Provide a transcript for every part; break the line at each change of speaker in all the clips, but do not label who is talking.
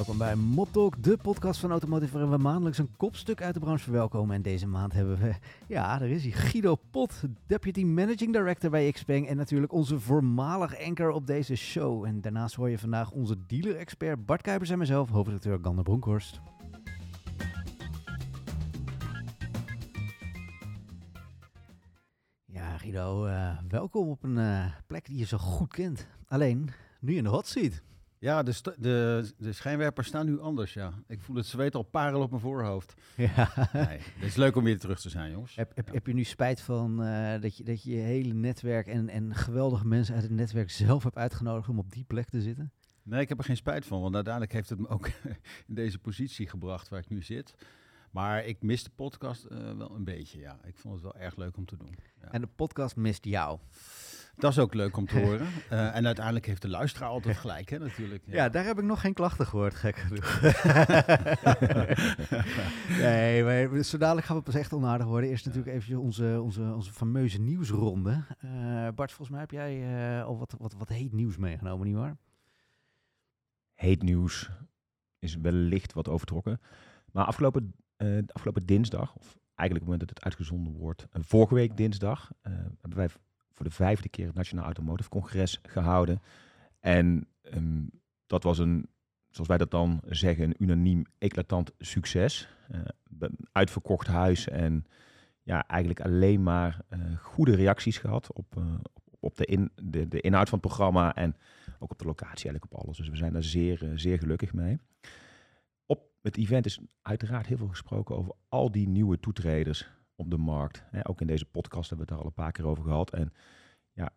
Welkom bij Mod Talk, de podcast van Automotive waarin we maandelijks een kopstuk uit de branche verwelkomen. En deze maand hebben we, ja, daar is hij, Guido Pot, Deputy Managing Director bij Xpeng en natuurlijk onze voormalig anker op deze show. En daarnaast hoor je vandaag onze dealer-expert Bart Kuipers en mezelf, hoofdredacteur Gander Bronkhorst. Ja, Guido, uh, welkom op een uh, plek die je zo goed kent. Alleen, nu in de hot seat.
Ja, de, de, de schijnwerpers staan nu anders, ja. Ik voel het zweet al parel op mijn voorhoofd. Ja. Nee, het is leuk om weer terug te zijn, jongens.
Heb, heb,
ja.
heb je nu spijt van uh, dat, je, dat je je hele netwerk en, en geweldige mensen uit het netwerk zelf hebt uitgenodigd om op die plek te zitten?
Nee, ik heb er geen spijt van, want uiteindelijk heeft het me ook in deze positie gebracht waar ik nu zit. Maar ik mis de podcast uh, wel een beetje, ja. Ik vond het wel erg leuk om te doen. Ja.
En de podcast mist jou?
Dat is ook leuk om te horen. Uh, en uiteindelijk heeft de luisteraar altijd gelijk, hè, natuurlijk.
Ja. ja. daar heb ik nog geen klachten gehoord, gek genoeg. nee, maar zo dadelijk gaan we pas echt onaardig worden. Eerst natuurlijk even onze, onze, onze fameuze nieuwsronde. Uh, Bart, volgens mij heb jij uh, al wat, wat, wat heet nieuws meegenomen, nietwaar?
Heet nieuws is wellicht wat overtrokken. Maar afgelopen, afgelopen dinsdag, of eigenlijk op het moment dat het uitgezonden wordt, vorige week dinsdag, hebben wij voor de vijfde keer het Nationaal Automotive Congres gehouden. En um, dat was een, zoals wij dat dan zeggen, een unaniem eclatant succes. Uh, uitverkocht huis en ja, eigenlijk alleen maar uh, goede reacties gehad op, uh, op de, in, de, de inhoud van het programma en ook op de locatie, eigenlijk op alles. Dus we zijn daar zeer, zeer gelukkig mee. Op het event is uiteraard heel veel gesproken over al die nieuwe toetreders op de markt. Hè, ook in deze podcast hebben we het er al een paar keer over gehad. En ja,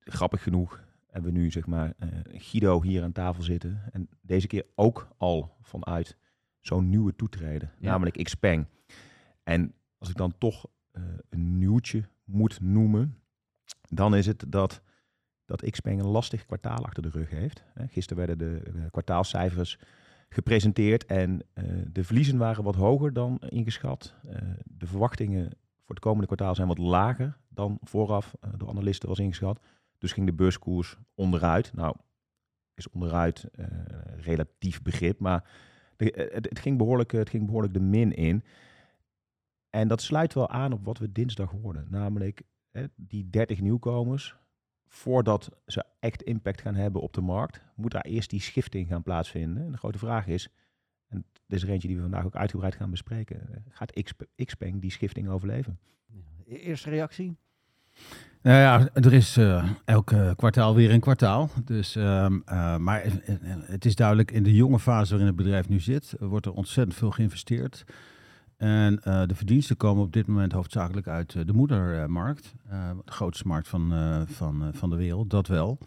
grappig genoeg hebben we nu zeg maar uh, Guido hier aan tafel zitten. En deze keer ook al vanuit zo'n nieuwe toetreden, ja. namelijk Xpeng. En als ik dan toch uh, een nieuwtje moet noemen, dan is het dat, dat Xpeng een lastig kwartaal achter de rug heeft. Gisteren werden de uh, kwartaalcijfers gepresenteerd en uh, de verliezen waren wat hoger dan ingeschat. Uh, de verwachtingen voor het komende kwartaal zijn wat lager dan vooraf uh, door analisten was ingeschat. Dus ging de beurskoers onderuit. Nou, is onderuit relatief begrip, maar het, het, ging behoorlijk, het ging behoorlijk de min in. En dat sluit wel aan op wat we dinsdag hoorden, namelijk die 30 nieuwkomers voordat ze echt impact gaan hebben op de markt, moet daar eerst die schifting gaan plaatsvinden. En de grote vraag is, en dit is er eentje die we vandaag ook uitgebreid gaan bespreken, gaat Xpeng die schifting overleven?
Eerste reactie?
Nou ja, er is uh, elk uh, kwartaal weer een kwartaal. Dus, uh, maar het is duidelijk, in de jonge fase waarin het bedrijf nu zit, wordt er ontzettend veel geïnvesteerd. En uh, de verdiensten komen op dit moment hoofdzakelijk uit uh, de moedermarkt. Uh, de grootste markt van, van, van de wereld, dat wel.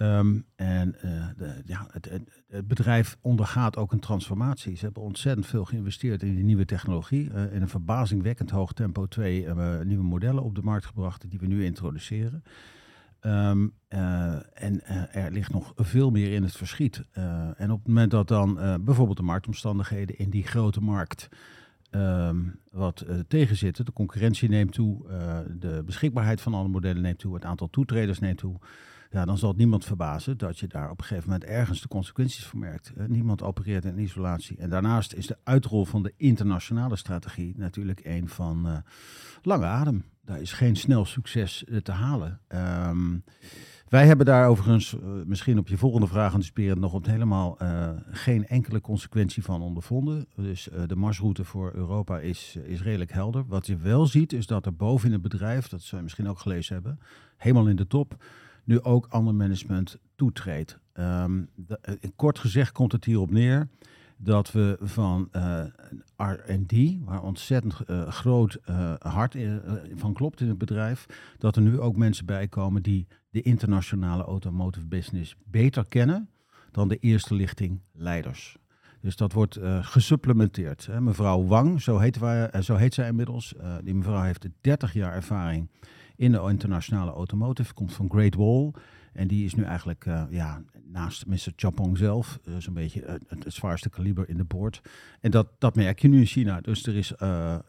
Um, en de, ja, het, het, bedrijf ondergaat ook een transformatie. Ze hebben ontzettend veel geïnvesteerd in die nieuwe technologie. in een verbazingwekkend hoog tempo twee nieuwe modellen op de markt gebracht die we nu introduceren. Um, en er ligt nog veel meer in het verschiet. en op het moment dat dan bijvoorbeeld de marktomstandigheden in die grote markt Um, wat uh, tegenzitten. De concurrentie neemt toe, uh, de beschikbaarheid van alle modellen neemt toe, het aantal toetreders neemt toe. Ja, dan zal het niemand verbazen dat je daar op een gegeven moment ergens de consequenties van merkt. Niemand opereert in isolatie. En daarnaast is de uitrol van de internationale strategie natuurlijk een van lange adem. Daar is geen snel succes te halen. Um, wij hebben daar overigens, uh, misschien op je volgende vraag anticiperen, nog op helemaal uh, geen enkele consequentie van ondervonden. Dus uh, de marsroute voor Europa is, is redelijk helder. Wat je wel ziet, is dat er boven in het bedrijf, dat zou je misschien ook gelezen hebben, helemaal in de top, nu ook ander management toetreedt. De, kort gezegd komt het hierop neer dat we van uh, R&D, waar ontzettend uh, groot uh, hart van klopt in het bedrijf, dat er nu ook mensen bij komen die de internationale automotive business beter kennen dan de eerste lichting leiders. Dus dat wordt gesupplementeerd. Hè. Mevrouw Wang, zo heet, zo heet zij inmiddels, die mevrouw heeft 30 jaar ervaring in de internationale automotive, komt van Great Wall. En die is nu eigenlijk, ja, naast Mr. Chapong zelf, uh, zo'n beetje uh, het, zwaarste kaliber in de boord. En dat, dat merk je nu in China. Dus er is,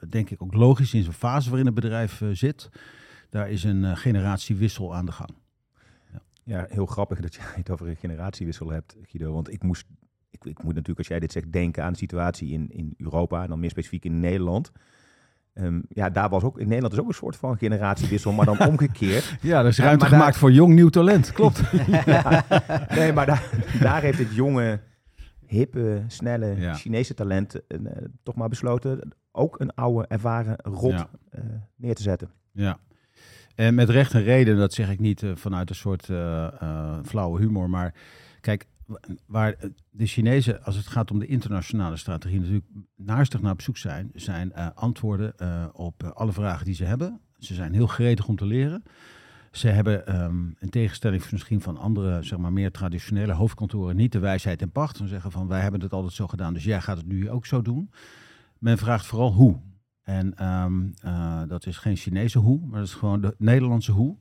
denk ik, ook logisch in zo'n fase waarin het bedrijf zit, daar is een generatiewissel aan de gang.
Ja. ja. heel grappig dat je het over een generatiewissel hebt, Guido. Want ik moest, ik, ik moet natuurlijk, als jij dit zegt, denken aan de situatie in, in Europa. En dan meer specifiek in Nederland. Ehm, ja, daar was ook in Nederland is ook een soort van generatiewissel, maar dan omgekeerd.
Ja, er is
Ja,
ruimte gemaakt
daar-
voor jong nieuw talent. Klopt.
Nee, maar daar, daar heeft het jonge, hippe, snelle
Ja.
Chinese talent eh, toch maar besloten ook een oude, ervaren rot eh, neer te zetten.
Ja. En met recht en reden, dat zeg ik niet eh, vanuit een soort eh, eh, flauwe humor. Maar kijk, waar de Chinezen, als het gaat om de internationale strategie, natuurlijk naastig naar op zoek zijn, zijn eh, antwoorden eh, op eh, alle vragen die ze hebben. Ze zijn heel gretig om te leren. Ze hebben, ehm, in tegenstelling misschien van andere, zeg maar, meer traditionele hoofdkantoren, niet de wijsheid en pacht. Ze zeggen van, wij hebben het altijd zo gedaan, dus jij gaat het nu ook zo doen. Men vraagt vooral hoe. En ehm, eh, dat is geen Chinese hoe, maar dat is gewoon de Nederlandse hoe.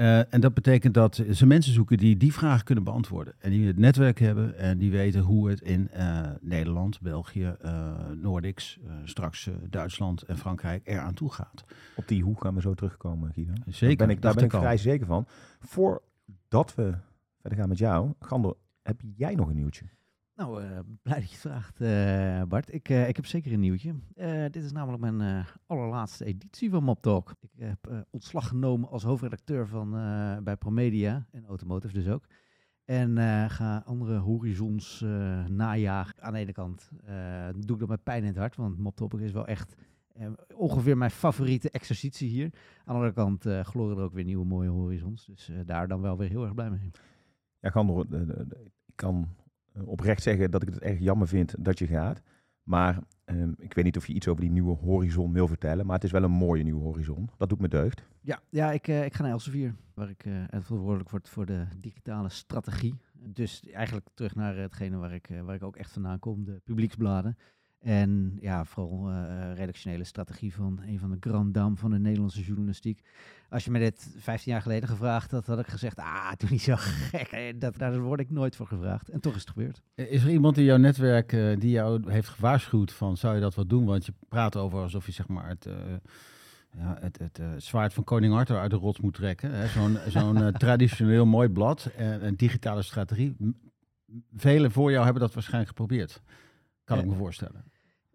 Eh, en dat betekent dat ze mensen zoeken die die vragen kunnen beantwoorden. En die het netwerk hebben en die weten hoe het in eh, Nederland, België, eh Noordics, straks Duitsland en Frankrijk eraan toe gaat.
Op die hoe gaan we zo terugkomen, Guido.
Zeker,
Daar ben ik, daar ben ik vrij zeker van. Voordat we verder gaan met jou, Gander, heb jij nog een nieuwtje?
Nou, eh, blij dat je het vraagt, eh, Bart. Ik, eh, ik heb zeker een nieuwtje. Dit is namelijk mijn allerlaatste editie van Mop Talk. Ik heb ontslag genomen als hoofdredacteur van, bij Promedia en Automotive dus ook. En ga andere horizons najagen. Aan de ene kant doe ik dat met pijn in het hart, want Topic is wel echt ongeveer mijn favoriete exercitie hier. Aan de andere kant gloren er ook weer nieuwe mooie horizons. Dus daar dan wel weer heel erg blij mee.
Ja, eh, ik kan oprecht zeggen dat ik het erg jammer vind dat je gaat. Maar ehm, ik weet niet of je iets over die nieuwe horizon wil vertellen. Maar het is wel een mooie nieuwe horizon. Dat doet me deugd.
Ja, ja ik, eh, ik ga naar Elsevier, waar ik eh, verantwoordelijk word voor de digitale strategie. Dus eigenlijk terug naar hetgene waar ik, eh, waar ik ook echt vandaan kom, de publieksbladen. En ja, vooral eh, redactionele strategie van een van de grand dames van de Nederlandse journalistiek. Als je me dit 15 jaar geleden gevraagd had, had ik gezegd, ah, doe niet zo gek. Eh, Dat, daar word ik nooit voor gevraagd. En toch is het gebeurd.
Is er iemand in jouw netwerk eh, die jou heeft gewaarschuwd van zou je dat wat doen? Want je praat over alsof je zeg maar het, eh, ja, het, het eh, zwaard van koning Arthur uit de rots moet trekken. Zo'n zo'n eh, traditioneel mooi blad en een digitale strategie. Velen voor jou hebben dat waarschijnlijk geprobeerd. Kan ik me voorstellen.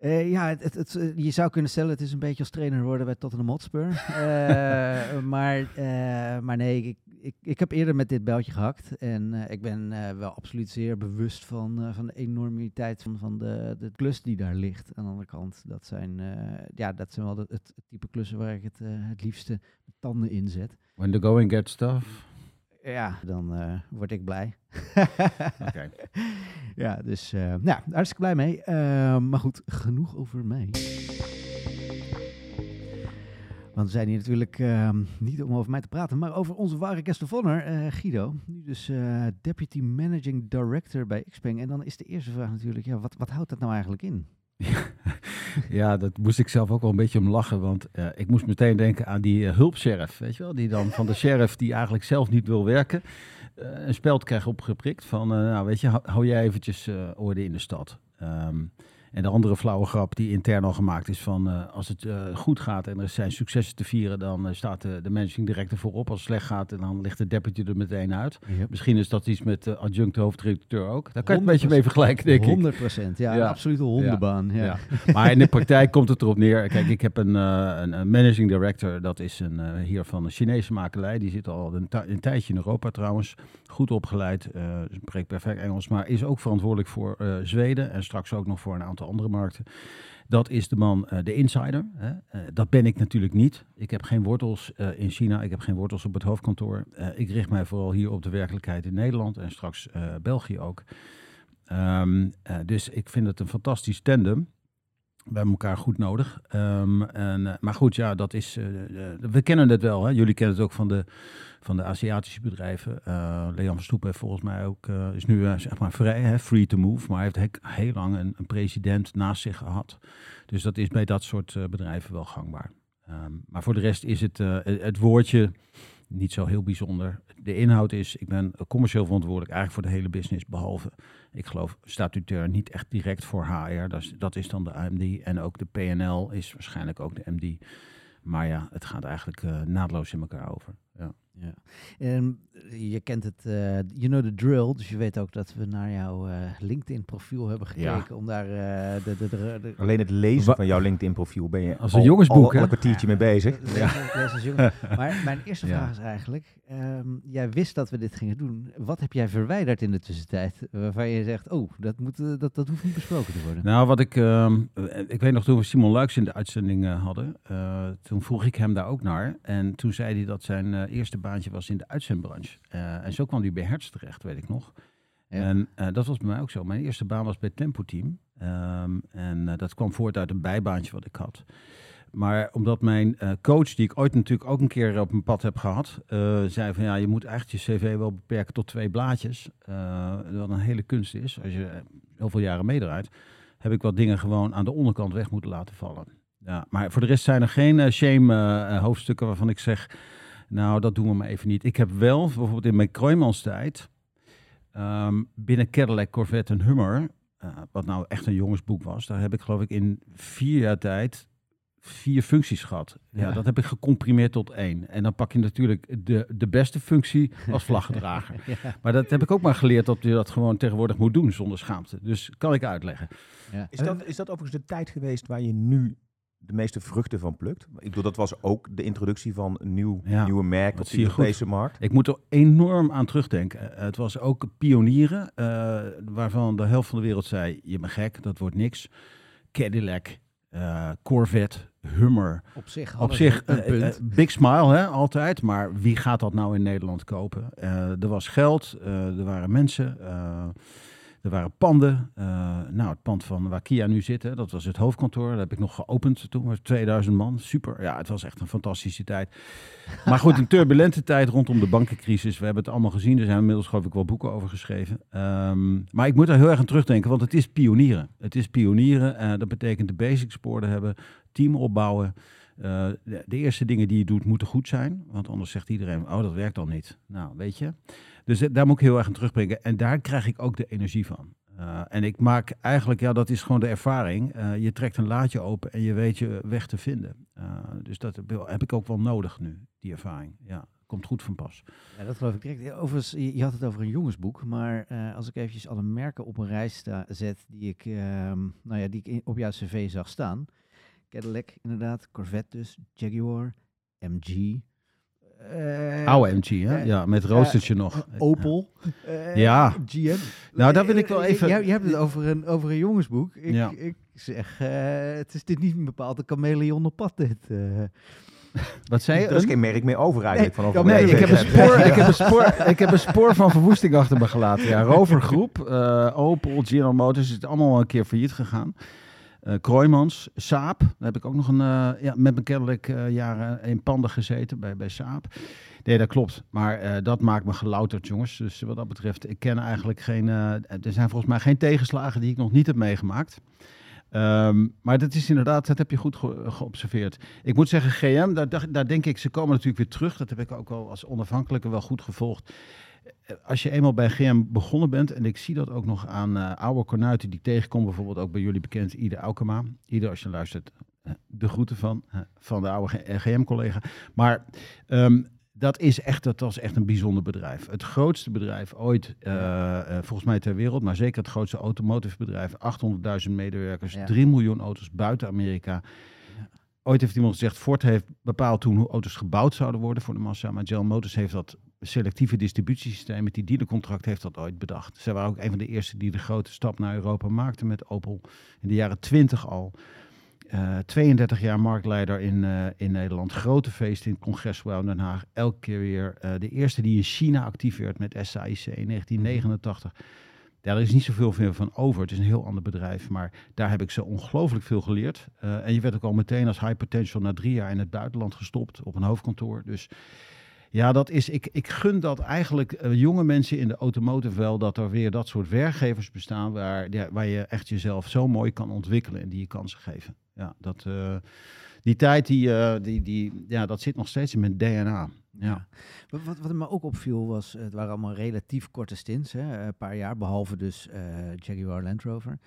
Eh, ja, het, het, het, eh, je zou kunnen stellen, het is een beetje als trainer worden bij Tottenham Hotspur. Eh, maar, eh, maar nee, ik, ik, ik heb eerder met dit beltje gehakt. En eh, ik ben eh, wel absoluut zeer bewust van, eh, van de enormiteit van, van de, de klus die daar ligt. Aan de andere kant, dat zijn, eh, ja, dat zijn wel de- het, het type klussen waar ik het, het liefste tanden in zet.
When the going gets tough.
Ja, dan eh, word ik blij.
Oké.
Ja, dus eh ja, hartstikke blij mee. Eh, maar goed, genoeg over mij. Want we zijn hier natuurlijk ehm, niet om over mij te praten, maar over onze ware guest of honor, Guido. Nu dus Deputy Managing Director bij Xpeng. En dan is de eerste vraag natuurlijk, ja, wat, wat houdt dat nou eigenlijk in?
Ja, dat moest ik zelf ook wel een beetje om lachen. Want eh, ik moest meteen denken aan die hulpsheriff. Weet je wel? Die dan van de sheriff die eigenlijk zelf niet wil werken. eh, een speld krijgt opgeprikt van, nou weet je, hou, jij eventjes orde in de stad. Ehm, en de andere flauwe grap die intern al gemaakt is van, eh, als het eh, goed gaat en er zijn successen te vieren, dan eh, staat de, de managing director voorop. Als het slecht gaat, en dan ligt de deputy er meteen uit. Misschien is dat iets met de adjunct hoofdredacteur ook. Daar kan je het een beetje mee vergelijken, denk ik.
100 procent, ja,
Ja.
een absolute hondenbaan. Ja.
Ja. Maar in de praktijk komt het erop neer. Kijk, ik heb een, een, een managing director. Dat is een hier van een Chinese makelij. Die zit al een, een tijdje in Europa trouwens. Goed opgeleid. spreekt perfect Engels. Maar is ook verantwoordelijk voor Zweden. En straks ook nog voor een aantal andere markten. Dat is de man, eh, de insider. Eh, dat ben ik natuurlijk niet. Ik heb geen wortels eh, in China. Ik heb geen wortels op het hoofdkantoor. Ik richt mij vooral hier op de werkelijkheid in Nederland. En straks België ook. Ehm, eh, dus ik vind het een fantastisch tandem. We hebben elkaar goed nodig. Ehm, en, maar goed, ja, dat is. we kennen het wel. Hè? Jullie kennen het ook van de, van de Aziatische bedrijven. Eh Leon heeft volgens mij ook. eh, is nu eh, zeg maar vrij, hè? free to move. Maar hij heeft he- heel lang een, president naast zich gehad. Dus dat is bij dat soort bedrijven wel gangbaar. Ehm, maar voor de rest is het, het- woordje niet zo heel bijzonder. De inhoud is, ik ben commercieel verantwoordelijk eigenlijk voor de hele business, behalve, ik geloof, statutair niet echt direct voor HR. Dat is, dat is dan de AMD en ook de PNL is waarschijnlijk ook de MD. Maar ja, het gaat eigenlijk naadloos in elkaar over. Ja.
Ja. Je kent het, uh, you know the drill, dus je weet ook dat we naar jouw uh, LinkedIn-profiel hebben gekeken
Ja.
om daar uh, de, de, de, de-
Alleen het lezen van jouw LinkedIn-profiel ben je
Als
al-
een jongensboek,
al,
hè?
al een kwartiertje mee bezig.
Jongen. Maar mijn eerste
Ja.
vraag is eigenlijk, ehm, jij wist dat we dit gingen doen. Wat heb jij verwijderd in de tussentijd waarvan je zegt, oh, dat, moet, eh, dat, dat hoeft niet besproken te worden?
Nou, wat ik, ehm, eh, ik weet nog toen we Simon Luiks in de uitzending eh, hadden, eh, toen vroeg ik hem daar ook naar. En toen zei hij dat zijn eh, eerste baantje was in de uitzendbranche. Eh, en zo kwam hij bij Hertz terecht, weet ik nog.
Ja.
En eh, dat was bij mij ook zo. Mijn eerste baan was bij Tempo Team. Ehm, en eh, dat kwam voort uit een bijbaantje wat ik had. Maar omdat mijn coach, die ik ooit natuurlijk ook een keer op mijn pad heb gehad, eh, zei van ja, je moet eigenlijk je cv wel beperken tot twee blaadjes. wat een hele kunst is, als je heel veel jaren meedraait, heb ik wat dingen gewoon aan de onderkant weg moeten laten vallen. Ja, maar voor de rest zijn er geen shame hoofdstukken waarvan ik zeg, nou dat doen we maar even niet. Ik heb wel, bijvoorbeeld in mijn Kroijmans tijd, ehm, binnen Cadillac, Corvette en Hummer, eh, wat nou echt een jongensboek was, daar heb ik geloof ik in vier jaar tijd vier functies gehad. Ja,
Ja.
dat heb ik gecomprimeerd tot één. En dan pak je natuurlijk de, de beste functie als vlaggedrager.
ja.
Maar dat heb ik ook maar geleerd dat je dat gewoon tegenwoordig moet doen zonder schaamte. Dus kan ik uitleggen.
Ja.
Is dat, is dat overigens de tijd geweest waar je nu de meeste vruchten van plukt? Ik bedoel, dat was ook de introductie van een nieuw,
Ja,
nieuwe merk
dat
op
zie
de
goed.
Europese markt.
Ik moet er enorm aan terugdenken. Eh, Het was ook pionieren, eh, waarvan de helft van de wereld zei, je bent gek, dat wordt niks. Cadillac, eh, Corvette, Hummer.
Op zich,
Op zich,
een punt.
big smile hè, altijd. Maar wie gaat dat nou in Nederland kopen? Eh, er was geld, eh, er waren mensen, eh, er waren panden. Eh, nou, het pand van waar Kia nu zit, hè, dat was het hoofdkantoor. Dat heb ik nog geopend toen, was 2000 man. Super, ja, het was echt een fantastische tijd. Maar goed, een turbulente tijd rondom de bankencrisis. We hebben het allemaal gezien. Er zijn inmiddels geloof ik wel boeken over geschreven. Ehm, maar ik moet er heel erg aan terugdenken, want het is pionieren. Het is pionieren. eh, dat betekent de basics op orde hebben, team opbouwen. Eh, de, de eerste dingen die je doet moeten goed zijn. Want anders zegt iedereen, oh dat werkt dan niet. Nou, weet je. Dus eh, daar moet ik heel erg aan terugbrengen. En daar krijg ik ook de energie van. Eh, en ik maak eigenlijk, ja, dat is gewoon de ervaring. Eh, je trekt een laadje open en je weet je weg te vinden. Dus dat heb, ik ook wel nodig nu, die ervaring. Ja, komt goed van pas.
Ja, dat geloof ik direct. Overigens, je, had het over een jongensboek, maar als ik eventjes alle merken op een rij sta, zet die ik, ehm, nou ja, die ik op jouw cv zag staan. Cadillac inderdaad, Corvette dus, Jaguar, MG. Eh,
Oude MG, hè?
eh,
Ja, met roostertje nog.
Opel. eh,
Ja.
GM.
Nou, daar wil ik wel
Eh,
even-
Je, je hebt het over een, over een jongensboek. Ik,
Ja.
ik zeg, eh, het is dit niet een bepaalde chameleon op pad, dit. eh.
Wat zei je?
Er is
Een-
geen merk meer over eigenlijk.
Nee,
wat
Nee, ik heb, een spoor, ik, heb een spoor, ik heb een spoor van verwoesting achter me gelaten. Ja, Rover Groep, eh, Opel, General Motors, het is allemaal een keer failliet gegaan. Eh Kroijmans, Saab, daar heb ik ook nog een, eh, ja, met mijn kennelijk eh, jaren in panden gezeten bij, bij Saab. Nee, dat klopt. Maar dat maakt me gelouterd, jongens. Dus wat dat betreft, ik ken eigenlijk geen... er zijn volgens mij geen tegenslagen die ik nog niet heb meegemaakt. Ehm, maar dat is inderdaad, dat heb je goed ge- geobserveerd. Ik moet zeggen, GM, daar, daar denk ik, ze komen natuurlijk weer terug. Dat heb ik ook al als onafhankelijke wel goed gevolgd. Als je eenmaal bij GM begonnen bent, en ik zie dat ook nog aan eh, oude kornuiten die ik tegenkom, bijvoorbeeld ook bij jullie bekend, Ide Aukema. Ide, als je luistert, eh, de groeten van, eh, van de oude GM-collega. Maar ehm, dat is echt, dat was echt een bijzonder bedrijf. Het grootste bedrijf ooit, volgens mij ter wereld, maar zeker het grootste automotive bedrijf. 800.000 medewerkers,
Ja.
3 miljoen auto's buiten Amerika. Ooit heeft iemand gezegd, Ford heeft bepaald toen hoe auto's gebouwd zouden worden voor de massa. Maar General Motors heeft dat selectieve distributiesysteem met die dealercontract heeft dat ooit bedacht. Zij waren ook een van de eerste die de grote stap naar Europa maakten met Opel in de jaren 20 al. Eh, 32 jaar marktleider in, eh, in Nederland. Grote feesten in het Congresgebouw in Den Haag. Elke keer weer. Eh, de eerste die in China actief werd met SAIC in 1989. Daar is niet zoveel van over. Het is een heel ander bedrijf. Maar daar heb ik zo ongelooflijk veel geleerd. Eh, en je werd ook al meteen als high potential na drie jaar in het buitenland gestopt. Op een hoofdkantoor. Dus ja, dat is, ik, ik gun dat eigenlijk eh, jonge mensen in de automotive wel. Dat er weer dat soort werkgevers bestaan. Waar, ja, waar je echt jezelf zo mooi kan ontwikkelen. En die je kansen geven. Ja, dat, eh, die tijd, die, eh, die, die, ja, dat zit nog steeds in mijn DNA. Ja.
Wat, wat, me ook opviel was, het waren allemaal relatief korte stints, hè, een paar jaar, behalve dus Jaguar Land Rover.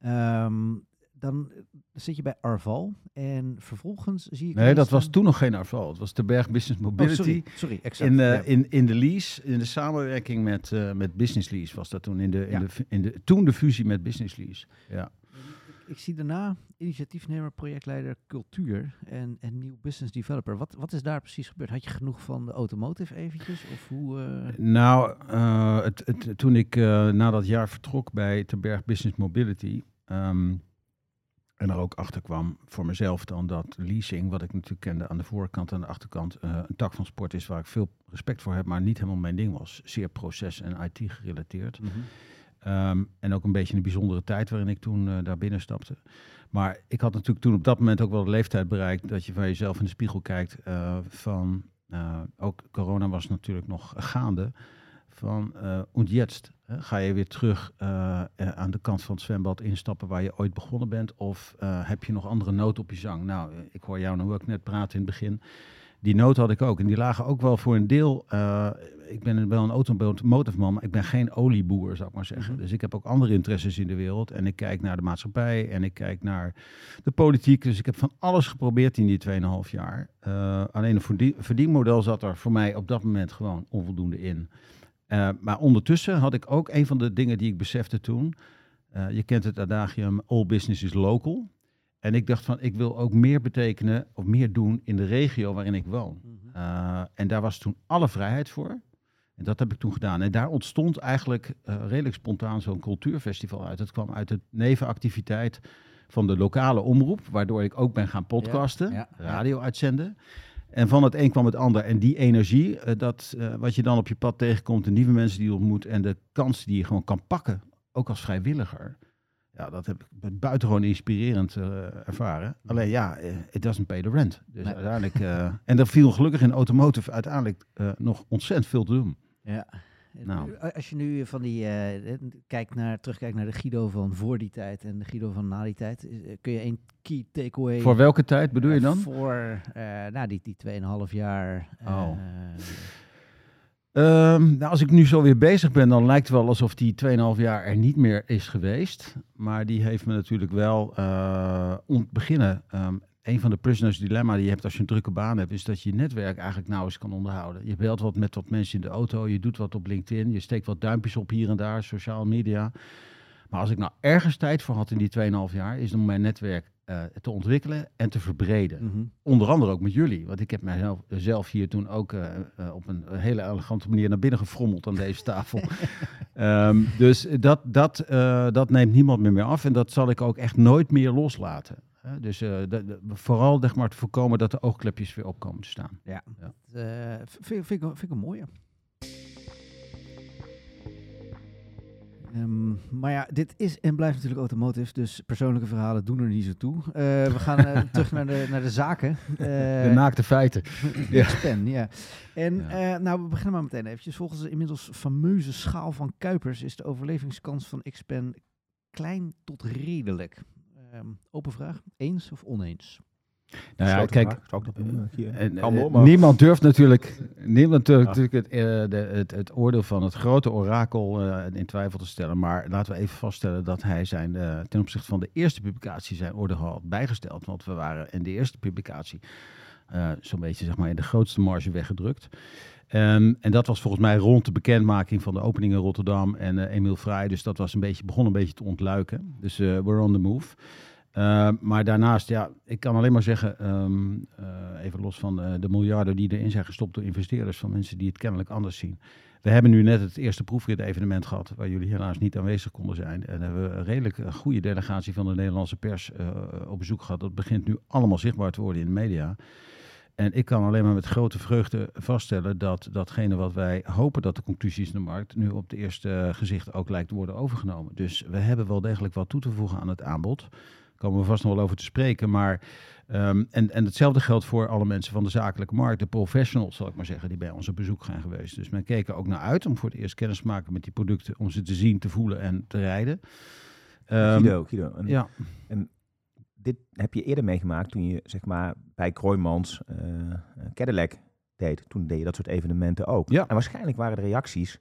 Ehm, dan zit je bij Arval en vervolgens zie ik...
Nee, dat was toen nog geen Arval. Het was de Berg Business
Oh,
Mobility.
sorry, sorry, exact.
In, eh,
ja.
in, in de lease, in de samenwerking met, eh, met Business Lease was dat toen. In de, in
Ja.
de, in de, toen de fusie met Business Lease. Ja.
Ik zie daarna initiatiefnemer, projectleider cultuur en, en nieuw business developer. Wat, wat is daar precies gebeurd? Had je genoeg van de automotive eventjes? Of hoe... eh,
Nou, het, het, toen ik na dat jaar vertrok bij Te Berg Business Mobility. ehm, en er ook achter kwam voor mezelf dan dat leasing, wat ik natuurlijk kende aan de voorkant en aan de achterkant, eh, een tak van sport is waar ik veel respect voor heb, maar niet helemaal mijn ding was. Zeer proces- en IT gerelateerd. Ehm, en ook een beetje een bijzondere tijd waarin ik toen eh, daar binnen stapte. Maar ik had natuurlijk toen op dat moment ook wel de leeftijd bereikt dat je van jezelf in de spiegel kijkt. eh, van, ook corona was natuurlijk nog gaande. Van, und jetzt? Hè? Ga je weer terug eh, eh, aan de kant van het zwembad instappen waar je ooit begonnen bent? Of heb je nog andere noten op je zang? Nou, ik hoor jou nou ook net praten in het begin. Die noot had ik ook. En die lagen ook wel voor een deel. ik ben wel een automotive man, maar ik ben geen olieboer, zou ik maar zeggen.
Mhm.
Dus ik heb ook andere interesses in de wereld. En ik kijk naar de maatschappij en ik kijk naar de politiek. Dus ik heb van alles geprobeerd in die 2,5 jaar. Alleen een verdien- verdienmodel zat er voor mij op dat moment gewoon onvoldoende in. Eh, maar ondertussen had ik ook een van de dingen die ik besefte toen. eh, je kent het adagium all business is local. En ik dacht van, ik wil ook meer betekenen of meer doen in de regio waarin ik woon.
mhm.
Uh, en daar was toen alle vrijheid voor. En dat heb ik toen gedaan. En daar ontstond eigenlijk redelijk spontaan zo'n cultuurfestival uit. Het kwam uit de nevenactiviteit van de lokale omroep, waardoor ik ook ben gaan podcasten,
Ja, ja, ja.
radio uitzenden. En van het een kwam het ander. En die energie, uh, dat, uh, wat je dan op je pad tegenkomt, de nieuwe mensen die je ontmoet en de kansen die je gewoon kan pakken, ook als vrijwilliger. Ja, dat heb ik buitengewoon inspirerend uh, ervaren. Alleen ja, it doesn't pay the rent. Dus
Nee.
uiteindelijk... En er viel gelukkig in automotive uiteindelijk nog ontzettend veel te doen.
Ja.
Nou.
Als je nu van die uh, kijkt naar, terugkijkt naar de Guido van voor die tijd en de Guido van na die tijd, is, kun je een key takeaway.
Voor welke tijd bedoel je dan?
Voor nou, die, die 2,5 jaar. eh,
Oh. Um, nou, als ik nu zo weer bezig ben, dan lijkt het wel alsof die 2,5 jaar er niet meer is geweest. Maar die heeft me natuurlijk wel uh, ont beginnen. Um, een van de prisoners dilemma die je hebt als je een drukke baan hebt, is dat je je netwerk eigenlijk nauwelijks kan onderhouden. Je belt wat met wat mensen in de auto, je doet wat op LinkedIn, je steekt wat duimpjes op hier en daar, sociale media. Maar als ik nou ergens tijd voor had in die 2,5 jaar, is om mijn netwerk uh, te ontwikkelen en te verbreden.
Mhm.
Mm -hmm. Onder andere ook met jullie. Want ik heb mijzelf zelf hier toen ook uh, uh, op een hele elegante manier naar binnen gefrommeld aan deze tafel. um, dus dat, dat, dat neemt niemand meer, meer af. En dat zal ik ook echt nooit meer loslaten. Dus de, de, vooral zeg maar, te voorkomen dat de oogklepjes weer op komen te staan.
Ja, ja. vind, vind, ik, vind ik een mooie. Um, maar ja, dit is en blijft natuurlijk automotive, dus persoonlijke verhalen doen er niet zo toe. Uh, we gaan uh, terug naar de, naar de zaken. Uh,
de naakte feiten.
ja. Pen, ja. En ja. Uh, nou, we beginnen maar meteen eventjes. Volgens de inmiddels fameuze schaal van Kuipers is de overlevingskans van Xpen klein tot redelijk. Um, open vraag, eens of oneens?
Nou ja, kijk, uh, niemand durft natuurlijk, niemand durft ja. natuurlijk het, uh, de, het, het, oordeel van het grote orakel uh, in twijfel te stellen. Maar laten we even vaststellen dat hij zijn, uh, ten opzichte van de eerste publicatie zijn oordeel had bijgesteld. Want we waren in de eerste publicatie uh, zo'n beetje zeg maar, in de grootste marge weggedrukt. Um, en dat was volgens mij rond de bekendmaking van de opening in Rotterdam en uh, Emiel Vrij. Dus dat was een beetje, begon een beetje te ontluiken. Dus uh, we're on the move. Uh, maar daarnaast, ja, ik kan alleen maar zeggen, um, uh, even los van uh, de miljarden die erin zijn gestopt door investeerders, van mensen die het kennelijk anders zien. We hebben nu net het eerste proefrit-evenement gehad, waar jullie helaas niet aanwezig konden zijn. En hebben we een redelijk goede delegatie van de Nederlandse pers op bezoek gehad. Dat begint nu allemaal zichtbaar te worden in de media. En ik kan alleen maar met grote vreugde vaststellen dat datgene wat wij hopen dat de conclusies in de markt nu op het eerste gezicht ook lijkt te worden overgenomen. Dus we hebben wel degelijk wat toe te voegen aan het aanbod. Komen we vast nog wel over te spreken. Maar, um, en, en hetzelfde geldt voor alle mensen van de zakelijke markt, de professionals, zal ik maar zeggen, die bij ons op bezoek zijn geweest. Dus men keek er ook naar uit om voor het eerst kennis te maken met die producten, om ze te zien, te voelen en te rijden.
Um, Guido, Guido. En,
ja.
en dit heb je eerder meegemaakt toen je zeg maar bij Kroijmans uh, Cadillac deed. Toen deed je dat soort evenementen ook.
Ja.
En waarschijnlijk waren de reacties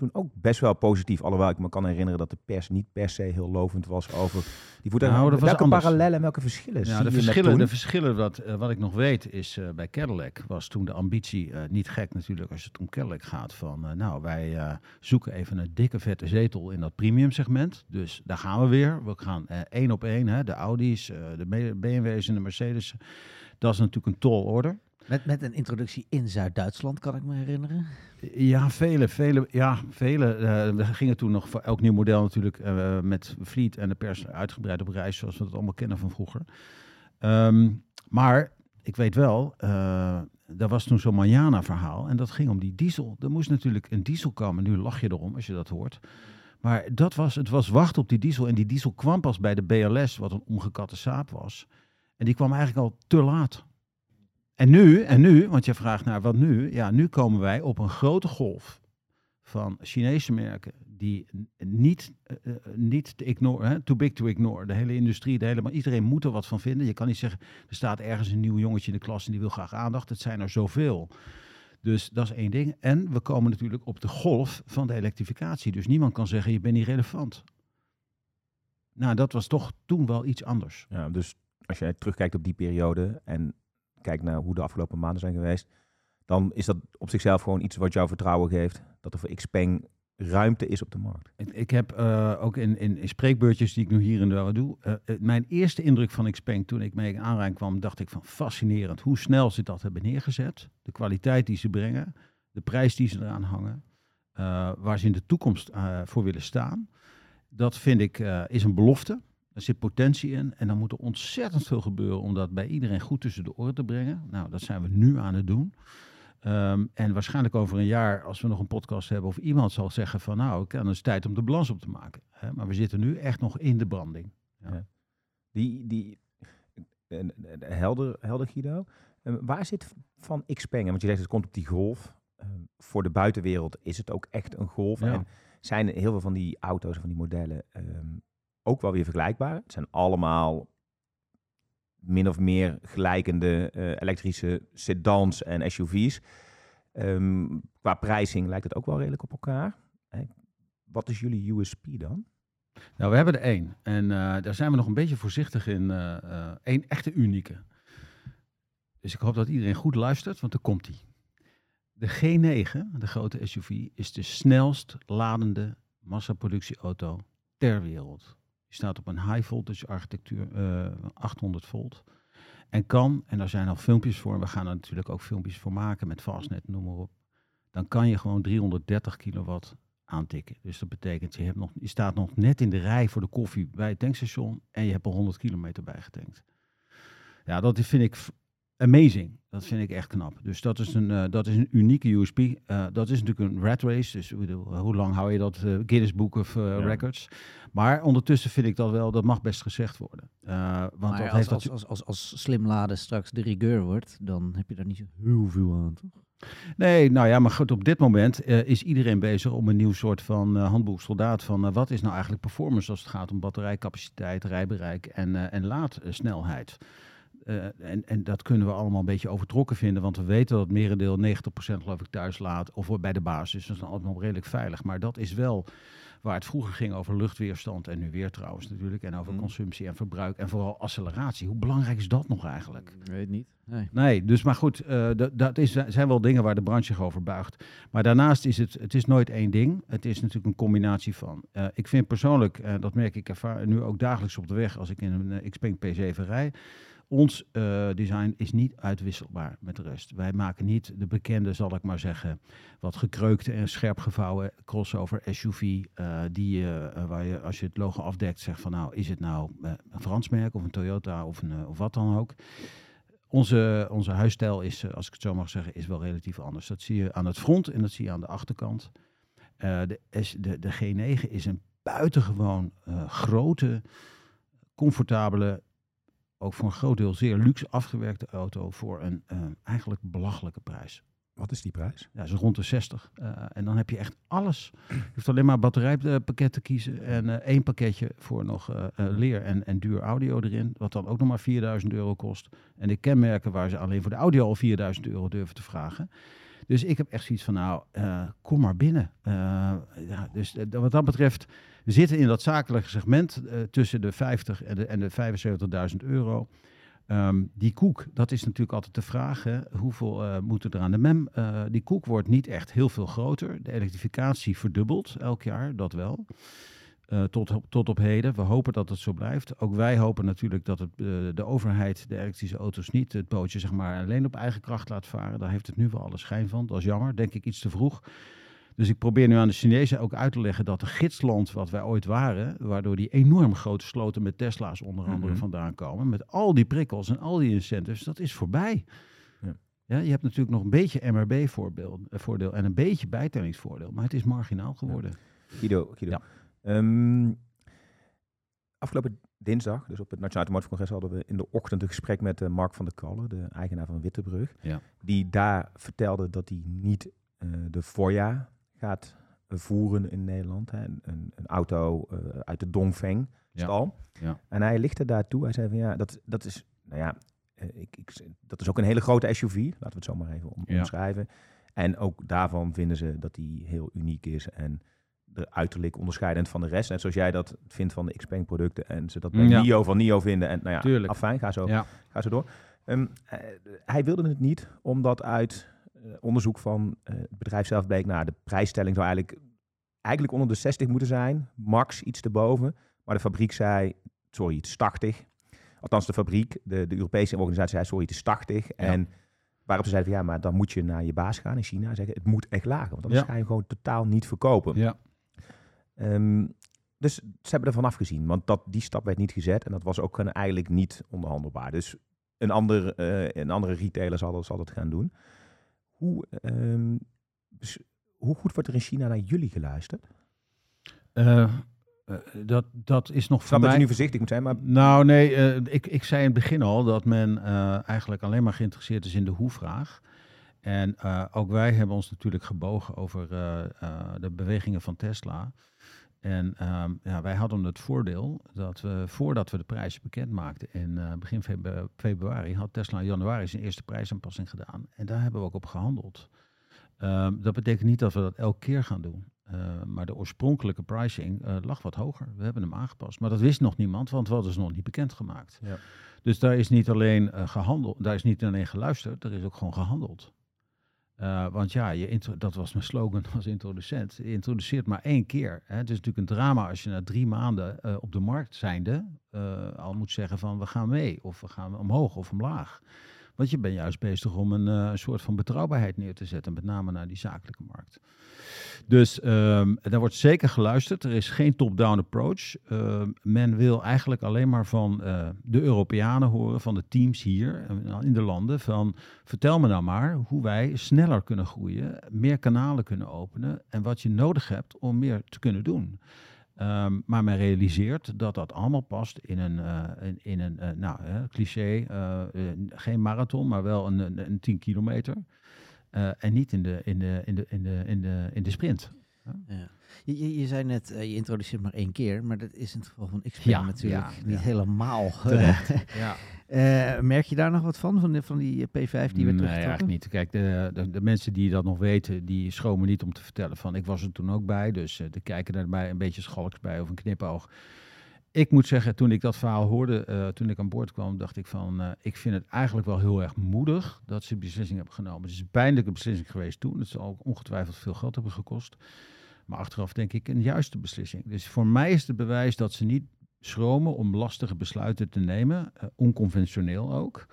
toen ook best wel positief. Alhoewel ik me kan herinneren dat de pers niet per se heel lovend was over die voertuigen.
Nou,
welke
anders.
parallellen en welke verschillen
Ja, de verschillen, de verschillen wat, eh, wat ik nog weet is eh, bij Cadillac was toen de ambitie, eh, niet gek natuurlijk als het om Cadillac gaat, van nou wij zoeken even een dikke vette zetel in dat premium segment. Dus daar gaan we weer. We gaan één op één, hè, de Audi's, de BMW's en de Mercedes. Dat is natuurlijk een tall order.
Met, met een introductie in Zuid-Duitsland, kan ik me herinneren.
Ja, vele, vele, ja, vele. eh, we gingen toen nog voor elk nieuw model natuurlijk eh, met Fleet en de pers uitgebreid op reis, zoals we dat allemaal kennen van vroeger. Ehm, maar ik weet wel, eh er was toen zo'n Manjana-verhaal en dat ging om die diesel. Er moest natuurlijk een diesel komen. Nu lach je erom als je dat hoort. Maar dat was, het was wachten op die diesel. En die diesel kwam pas bij de BLS, wat een omgekatte saap was. En die kwam eigenlijk al te laat. En nu, en nu, want je vraagt naar wat nu. Ja, nu komen wij op een grote golf van Chinese merken die niet, eh, eh, niet te ignore, hè, too big to ignore. De hele industrie, de hele, iedereen moet er wat van vinden. Je kan niet zeggen, er staat ergens een nieuw jongetje in de klas en die wil graag aandacht. Het zijn er zoveel. Dus dat is één ding. En we komen natuurlijk op de golf van de elektrificatie. Dus niemand kan zeggen, je bent niet relevant. Nou, dat was toch toen wel iets anders.
Ja, dus als jij terugkijkt op die periode en kijkt naar hoe de afgelopen maanden zijn geweest, dan is dat op zichzelf gewoon iets wat jou vertrouwen geeft dat er voor Xpeng ruimte is op de markt.
Ik, heb eh, ook in, in, spreekbeurtjes die ik nu hier en daar doe. eh, eh, mijn eerste indruk van Xpeng toen ik mee aanraak kwam, dacht ik van fascinerend hoe snel ze dat hebben neergezet. De kwaliteit die ze brengen, de prijs die ze eraan hangen, waar ze in de toekomst voor willen staan. Dat vind ik is een belofte. Er zit potentie in en dan moet er ontzettend veel gebeuren om dat bij iedereen goed tussen de oren te brengen. Nou, dat zijn we nu aan het doen. Ehm, en waarschijnlijk over een jaar, als we nog een podcast hebben, of iemand zal zeggen van nou, dan is het tijd om de balans op te maken. Hè? Maar we zitten nu echt nog in de branding.
Die, die eh, helder, helder Guido, Eh, waar zit van Xpeng? Want je zegt het komt op die golf. Eh, voor de buitenwereld is het ook echt een golf.
Ja.
En zijn heel veel van die auto's, van die modellen, ehm, ook wel weer vergelijkbaar. Het zijn allemaal min of meer gelijkende eh, elektrische sedans en SUV's. Ehm, qua prijzing lijkt het ook wel redelijk op elkaar. Wat is jullie USP dan?
Nou, we hebben er één. En eh, daar zijn we nog een beetje voorzichtig in. eh, eh, echte unieke. Dus ik hoop dat iedereen goed luistert, want er komt die. De G9, de grote SUV, is de snelst ladende massaproductieauto ter wereld. Die staat op een high voltage architectuur, eh 800 volt. En kan, en daar zijn al filmpjes voor, we gaan er natuurlijk ook filmpjes voor maken met Fastnet, noem maar op. Dan kan je gewoon 330 kilowatt aantikken. Dus dat betekent, je, hebt nog, je staat nog net in de rij voor de koffie bij het tankstation en je hebt er 100 kilometer bij getankt. Ja, dat vind ik amazing. Dat vind ik echt knap. Dus dat is een, eh, dat is een unieke USP. Eh, dat is natuurlijk een rat race. Dus ik bedoel, hoe lang hou je dat eh, Guinness Book of eh,
Ja.
Records? Maar ondertussen vind ik dat wel, dat mag best gezegd worden. Eh, want
Maar
dat
als,
heeft
als,
dat,
als, als, als slim laden straks de rigueur wordt, dan heb je daar niet zo heel veel aan, toch?
Nee, nou ja, maar goed, op dit moment eh, is iedereen bezig om een nieuw soort van eh, handboek soldaat van eh, wat is nou eigenlijk performance als het gaat om batterijcapaciteit, rijbereik en, eh, en laadsnelheid. Eh, en, en dat kunnen we allemaal een beetje overtrokken vinden, want we weten dat het merendeel 90% geloof ik thuis laat of bij de basis. Dat is dan allemaal redelijk veilig. Maar dat is wel waar het vroeger ging over luchtweerstand en nu weer trouwens natuurlijk. En over
Mhm.
consumptie en verbruik en vooral acceleratie. Hoe belangrijk is dat nog eigenlijk?
Ik weet niet. Nee.
Nee, dus maar goed, eh, dat, is, zijn wel dingen waar de branche zich over buigt. Maar daarnaast is het, het is nooit één ding. Het is natuurlijk een combinatie van. Eh, ik vind persoonlijk, eh, dat merk ik ervaar nu ook dagelijks op de weg als ik in een uh, Xpeng P7 rij. Ons eh, design is niet uitwisselbaar met de rest. Wij maken niet de bekende, zal ik maar zeggen, wat gekreukte en scherp gevouwen crossover SUV. eh, die, eh, waar je als je het logo afdekt zegt van nou, is het nou een Frans merk of een Toyota of, een, of wat dan ook. Onze, onze huisstijl is, als ik het zo mag zeggen, is wel relatief anders. Dat zie je aan het front en dat zie je aan de achterkant. De, de, de G9 is een buitengewoon grote, comfortabele, ook voor een groot deel zeer luxe afgewerkte auto voor een eh, eigenlijk belachelijke prijs.
Wat is die prijs?
Ja, zo rond de 60. Eh, en dan heb je echt alles. Je hoeft alleen maar batterijpakket te kiezen. En eh, één pakketje voor nog leer en, en duur audio erin. Wat dan ook nog maar 4000 euro kost. En de kenmerken waar ze alleen voor de audio al 4000 euro durven te vragen. Dus ik heb echt zoiets van, nou, kom maar binnen. Uh, ja, dus uh, wat dat betreft, zitten in dat zakelijke segment tussen de 50 en de, en de 75.000 euro. Um, die koek, dat is natuurlijk altijd de vraag. Hè? Hoeveel uh, moet er aan de mem? Uh, die koek wordt niet echt heel veel groter. De elektrificatie verdubbelt elk jaar, dat wel. Tot, tot op heden. We hopen dat het zo blijft. Ook wij hopen natuurlijk dat het, de overheid de elektrische auto's niet het bootje zeg maar, alleen op eigen kracht laat varen. Daar heeft het nu wel alle schijn van. Dat is jammer, denk ik iets te vroeg. Dus ik probeer nu aan de Chinezen ook uit te leggen dat de gidsland wat wij ooit waren, waardoor die enorm grote sloten met Tesla's onder andere mm -hmm. vandaan komen, met al die prikkels en al die incentives, dat is voorbij. Ja. ja je hebt natuurlijk nog een beetje MRB-voordeel en een beetje bijtellingsvoordeel, maar het is marginaal geworden.
Ja. Guido, Guido. Ja. Um, afgelopen dinsdag, dus op het Nationaal Automotive Congres, hadden we in de ochtend een gesprek met uh, Mark van der Kallen, de eigenaar van Wittebrug.
Ja.
Die daar vertelde dat hij niet uh, de voorjaar gaat voeren in Nederland. Hè. Een, een, auto uh, uit de Dongfeng stal.
Ja. Ja.
En hij lichtte daartoe. Hij zei van ja, dat, dat is, nou ja, uh, ik, ik, dat is ook een hele grote SUV. Laten we het zo maar even om,
Ja.
omschrijven. En ook daarvan vinden ze dat die heel uniek is en er uiterlijk onderscheidend van de rest. Net zoals jij dat vindt van de Xpeng producten en ze dat bij
Ja.
NIO van NIO vinden. En nou ja,
Tuurlijk.
afijn, ga zo,
Ja.
ga zo door. Ehm, eh, hij wilde het niet, omdat uit eh, onderzoek van eh, het bedrijf zelf bleek, nou, de prijsstelling zou eigenlijk, eigenlijk onder de 60 moeten zijn, max iets erboven. Maar de fabriek zei, sorry, het is 80. Althans, de fabriek, de, de Europese organisatie zei, sorry, het is 80. En waarop ze zeiden, van, ja, maar dan moet je naar je baas gaan in China en zeggen, het moet echt lager, want anders
Ja.
ga je gewoon totaal niet verkopen.
Ja.
Ehm, dus ze hebben ervan afgezien, want dat, die stap werd niet gezet en dat was ook eigenlijk niet onderhandelbaar. Dus een, ander, eh, een andere retailer zal, dat- zal dat gaan doen. Hoe, ehm, hoe goed wordt er in China naar jullie geluisterd?
Eh, eh, dat, dat is nog voor
snap dat
mij...
je nu voorzichtig moet zijn, maar
Nou, nee, eh, ik, ik zei in het begin al dat men eigenlijk alleen maar geïnteresseerd is in de hoe-vraag. En ook wij hebben ons natuurlijk gebogen over de bewegingen van Tesla. En ehm, ja, wij hadden het voordeel dat we, voordat we de prijzen bekend maakten in eh, begin febru- februari, had Tesla in januari zijn eerste prijsaanpassing gedaan. En daar hebben we ook op gehandeld. Ehm, dat betekent niet dat we dat elke keer gaan doen. Uh, maar de oorspronkelijke pricing uh, lag wat hoger. We hebben hem aangepast. Maar dat wist nog niemand, want we hadden ze nog niet bekendgemaakt.
Ja.
Dus daar is niet alleen uh, gehandeld, daar is niet alleen geluisterd, er is ook gewoon gehandeld. Uh, want ja, je dat was mijn slogan als introducent. Je introduceert maar één keer. Hè. Het is natuurlijk een drama als je na drie maanden uh, op de markt zijnde uh, al moet zeggen van we gaan mee of we gaan omhoog of omlaag. Want je bent juist bezig om een, uh, een soort van betrouwbaarheid neer te zetten, met name naar die zakelijke markt. Dus um, daar wordt zeker geluisterd. Er is geen top-down approach. Uh, men wil eigenlijk alleen maar van uh, de Europeanen horen, van de teams hier in de landen, van vertel me nou maar hoe wij sneller kunnen groeien, meer kanalen kunnen openen en wat je nodig hebt om meer te kunnen doen. Um, maar men realiseert dat dat allemaal past in een, uh, in, een uh, nou, cliché, geen marathon, maar wel een, een, een 10 kilometer. En niet in de, in de, in de, in de, in de, in de sprint.
Ja. Je, je, je, zei net, uh, je introduceert maar één keer, maar dat is in het geval van XP
ja,
natuurlijk
ja,
niet
ja.
helemaal.
ja.
Uh, merk je daar nog wat van, van, de, van die P5 die werd
Nee,
teruggetrokken?
eigenlijk niet. Kijk, de, de, de, mensen die dat nog weten, die schromen niet om te vertellen van ik was er toen ook bij, dus uh, de kijken daarbij een beetje schalks bij of een knipoog. Ik moet zeggen, toen ik dat verhaal hoorde, uh, toen ik aan boord kwam, dacht ik van, ik vind het eigenlijk wel heel erg moedig dat ze die beslissing hebben genomen. Het is een pijnlijke beslissing geweest toen. Het zal ook ongetwijfeld veel geld hebben gekost. Maar achteraf denk ik een juiste beslissing. Dus voor mij is het bewijs dat ze niet schromen om lastige besluiten te nemen, uh, onconventioneel ook.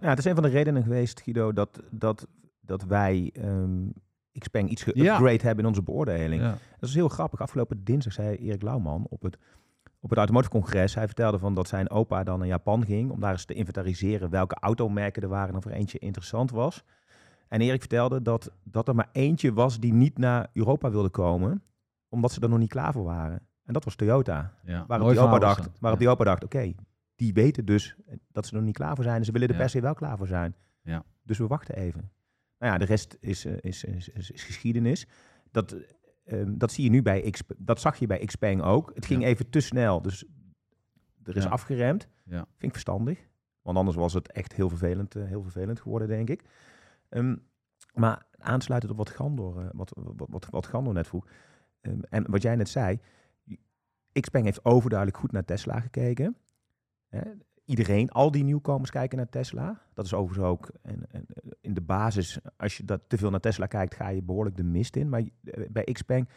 Ja, het is een van de redenen geweest, Guido, dat, dat, dat wij um, Xpeng iets geupgrade ja. hebben in onze beoordeling.
Ja.
Dat is heel grappig. Afgelopen dinsdag zei Erik Lauwman op het op het Automotive Congres. Hij vertelde van dat zijn opa dan naar Japan ging om daar eens te inventariseren welke automerken er waren en of er eentje interessant was. En Erik vertelde dat, dat er maar eentje was die niet naar Europa wilde komen, omdat ze er nog niet klaar voor waren. En dat was Toyota.
Ja,
waarop, die opa dacht, waarop ja. die opa dacht, oké, okay, die weten dus dat ze er nog niet klaar voor zijn. En ze willen er ja. per se wel klaar voor zijn.
Ja.
Dus we wachten even. Nou ja, de rest is, uh, is, is, is, is geschiedenis. Dat, Um, dat zie je nu bij X, dat zag je bij Xpeng ook. Het ging even te snel, dus er is afgeremd.
Ja.
Vind ik verstandig, want anders was het echt heel vervelend, uh, heel vervelend geworden, denk ik. Um, Maar aansluitend op wat Gandor, eh, wat, wat, wat, wat Gandor net vroeg. ehm, en wat jij net zei. Xpeng heeft overduidelijk goed naar Tesla gekeken. Hè? Iedereen, al die nieuwkomers kijken naar Tesla. Dat is overigens ook en, en, in de basis. Als je dat te veel naar Tesla kijkt, ga je behoorlijk de mist in. Maar eh, bij Xpeng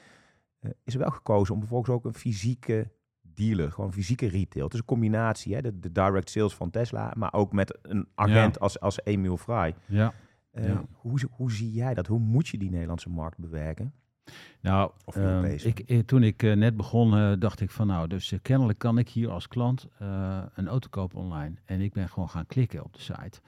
eh, is er wel gekozen om vervolgens ook een fysieke dealer, gewoon fysieke retail. Het is een combinatie, hè? De, de direct sales van Tesla, maar ook met een agent als, als Emil Fry.
Ja.
Eh,
Ja.
hoe, hoe zie jij dat? Hoe moet je die Nederlandse markt bewerken?
Nou, ehm, ik, eh, toen ik eh, net begon, dacht ik van nou, dus kennelijk kan ik hier als klant een auto kopen online. En ik ben gewoon gaan klikken op de site.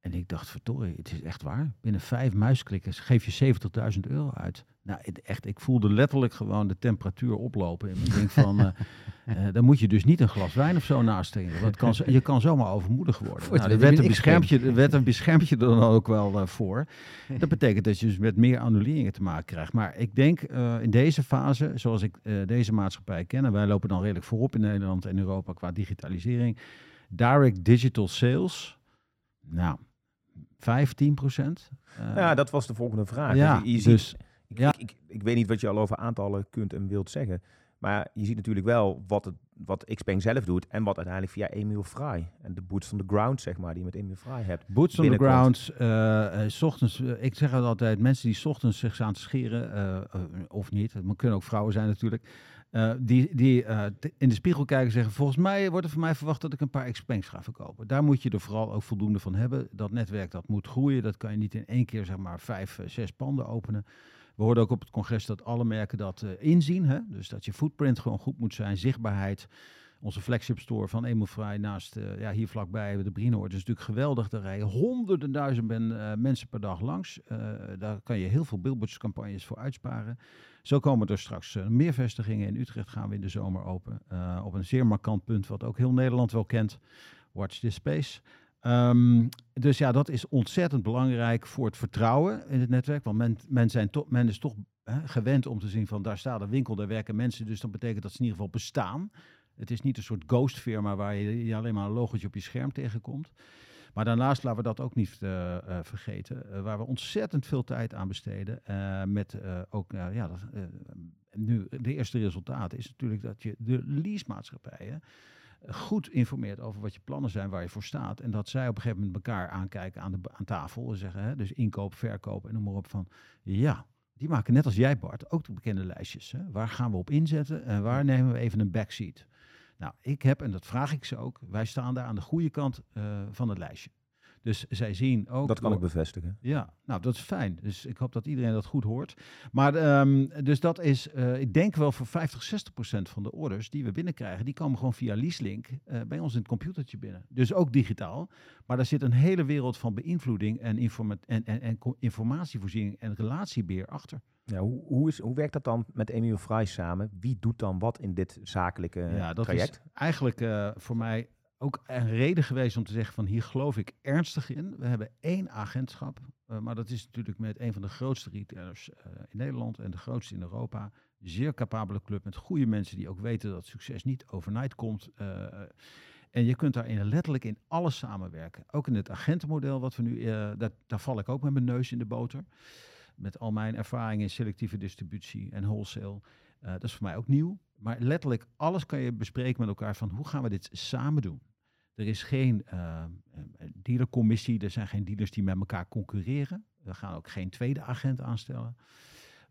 En ik dacht, verdorie, het is echt waar. Binnen vijf muisklikkers geef je 70.000 euro uit. Nou, echt, ik voelde letterlijk gewoon de temperatuur oplopen. En ik denk van, eh eh, dan moet je dus niet een glas wijn of zo naast drinken. Want kan, je kan zomaar overmoedig worden. Nou,
ben ik
beschermd je, er werd een beschermd je er dan ook wel eh, voor. Dat betekent dat je dus met meer annuleringen te maken krijgt. Maar ik denk eh, in deze fase, zoals ik eh, deze maatschappij ken, en wij lopen dan redelijk voorop in Nederland en Europa qua digitalisering. Direct digital sales, nou, 15 procent.
ja, dat was de volgende vraag.
ja,
je, je ziet,
dus
ik,
ja.
ik, ik, ik weet niet wat je al over aantallen kunt en wilt zeggen. Maar je ziet natuurlijk wel wat, het, wat Xpeng zelf doet en wat uiteindelijk via Emil Fry en de boots on the ground, zeg maar, die je met Emil Fry hebt.
Boots on the ground. eh, eh, 's ochtends, eh, ik zeg het altijd, mensen die 's ochtends zich aan te scheren, of niet, het kunnen ook vrouwen zijn natuurlijk, die, die in de spiegel kijken en zeggen, volgens mij wordt er van mij verwacht dat ik een paar Xpengs ga verkopen. Daar moet je er vooral ook voldoende van hebben. Dat netwerk dat moet groeien, dat kan je niet in één keer zeg maar vijf, zes panden openen. We hoorden ook op het congres dat alle merken dat eh, inzien. Hè? Dus dat je footprint gewoon goed moet zijn, zichtbaarheid. Onze flagship store van Vrij naast, eh, ja, hier vlakbij de Brienoord is natuurlijk geweldig. Daar rijden honderden duizend eh, mensen per dag langs. Daar kan je heel veel billboardscampagnes voor uitsparen. Zo komen er straks meer vestigingen. In Utrecht gaan we in de zomer open. op een zeer markant punt wat ook heel Nederland wel kent. Watch this space. Ehm, dus ja, dat is ontzettend belangrijk voor het vertrouwen in het netwerk. Want men, men, zijn is toch hè, gewend om te zien van daar staat een winkel, daar werken mensen. Dus dat betekent dat ze in ieder geval bestaan. Het is niet een soort ghost firma waar je, je alleen maar een logotje op je scherm tegenkomt. Maar daarnaast laten we dat ook niet eh, eh, vergeten. eh, waar we ontzettend veel tijd aan besteden. met ook, eh, ja, nu de eerste resultaat is natuurlijk dat je de leasemaatschappijen eh, goed informeert over wat je plannen zijn, waar je voor staat. En dat zij op een gegeven moment elkaar aankijken aan, de, aan tafel. En zeggen, hè, dus inkoop, verkoop en noem maar op van, ja, die maken net als jij Bart ook de bekende lijstjes. Hè. Waar gaan we op inzetten en waar nemen we even een backseat? Nou, ik heb, en dat vraag ik ze ook, wij staan daar aan de goede kant eh, van het lijstje. Dus zij zien ook...
Dat kan
door-
ik bevestigen.
ja, nou dat is fijn. Dus ik hoop dat iedereen dat goed hoort. Maar ehm, dus dat is, eh, ik denk wel voor 50, 60 procent van de orders die we binnenkrijgen, die komen gewoon via Leaselink eh, bij ons in het computertje binnen. Dus ook digitaal. Maar daar zit een hele wereld van beïnvloeding en, informa en, en, en informatievoorziening en relatiebeheer achter.
Ja, hoe, hoe, is, hoe werkt dat dan met Emil Fry samen? Wie doet dan wat in dit zakelijke
ja, dat
traject?
is eigenlijk eh, voor mij ook een reden geweest om te zeggen van hier geloof ik ernstig in. We hebben één agentschap, eh, maar dat is natuurlijk met een van de grootste retailers eh, in Nederland en de grootste in Europa. Zeer capabele club met goede mensen die ook weten dat succes niet overnight komt. eh, en je kunt daarin letterlijk in alles samenwerken. Ook in het agentenmodel wat we nu, daar val ik ook met mijn neus in de boter. Met al mijn ervaring in selectieve distributie en wholesale. Dat is voor mij ook nieuw. Maar letterlijk alles kan je bespreken met elkaar van hoe gaan we dit samen doen. Er is geen eh, eh, dealercommissie, er zijn geen dealers die met elkaar concurreren. We gaan ook geen tweede agent aanstellen.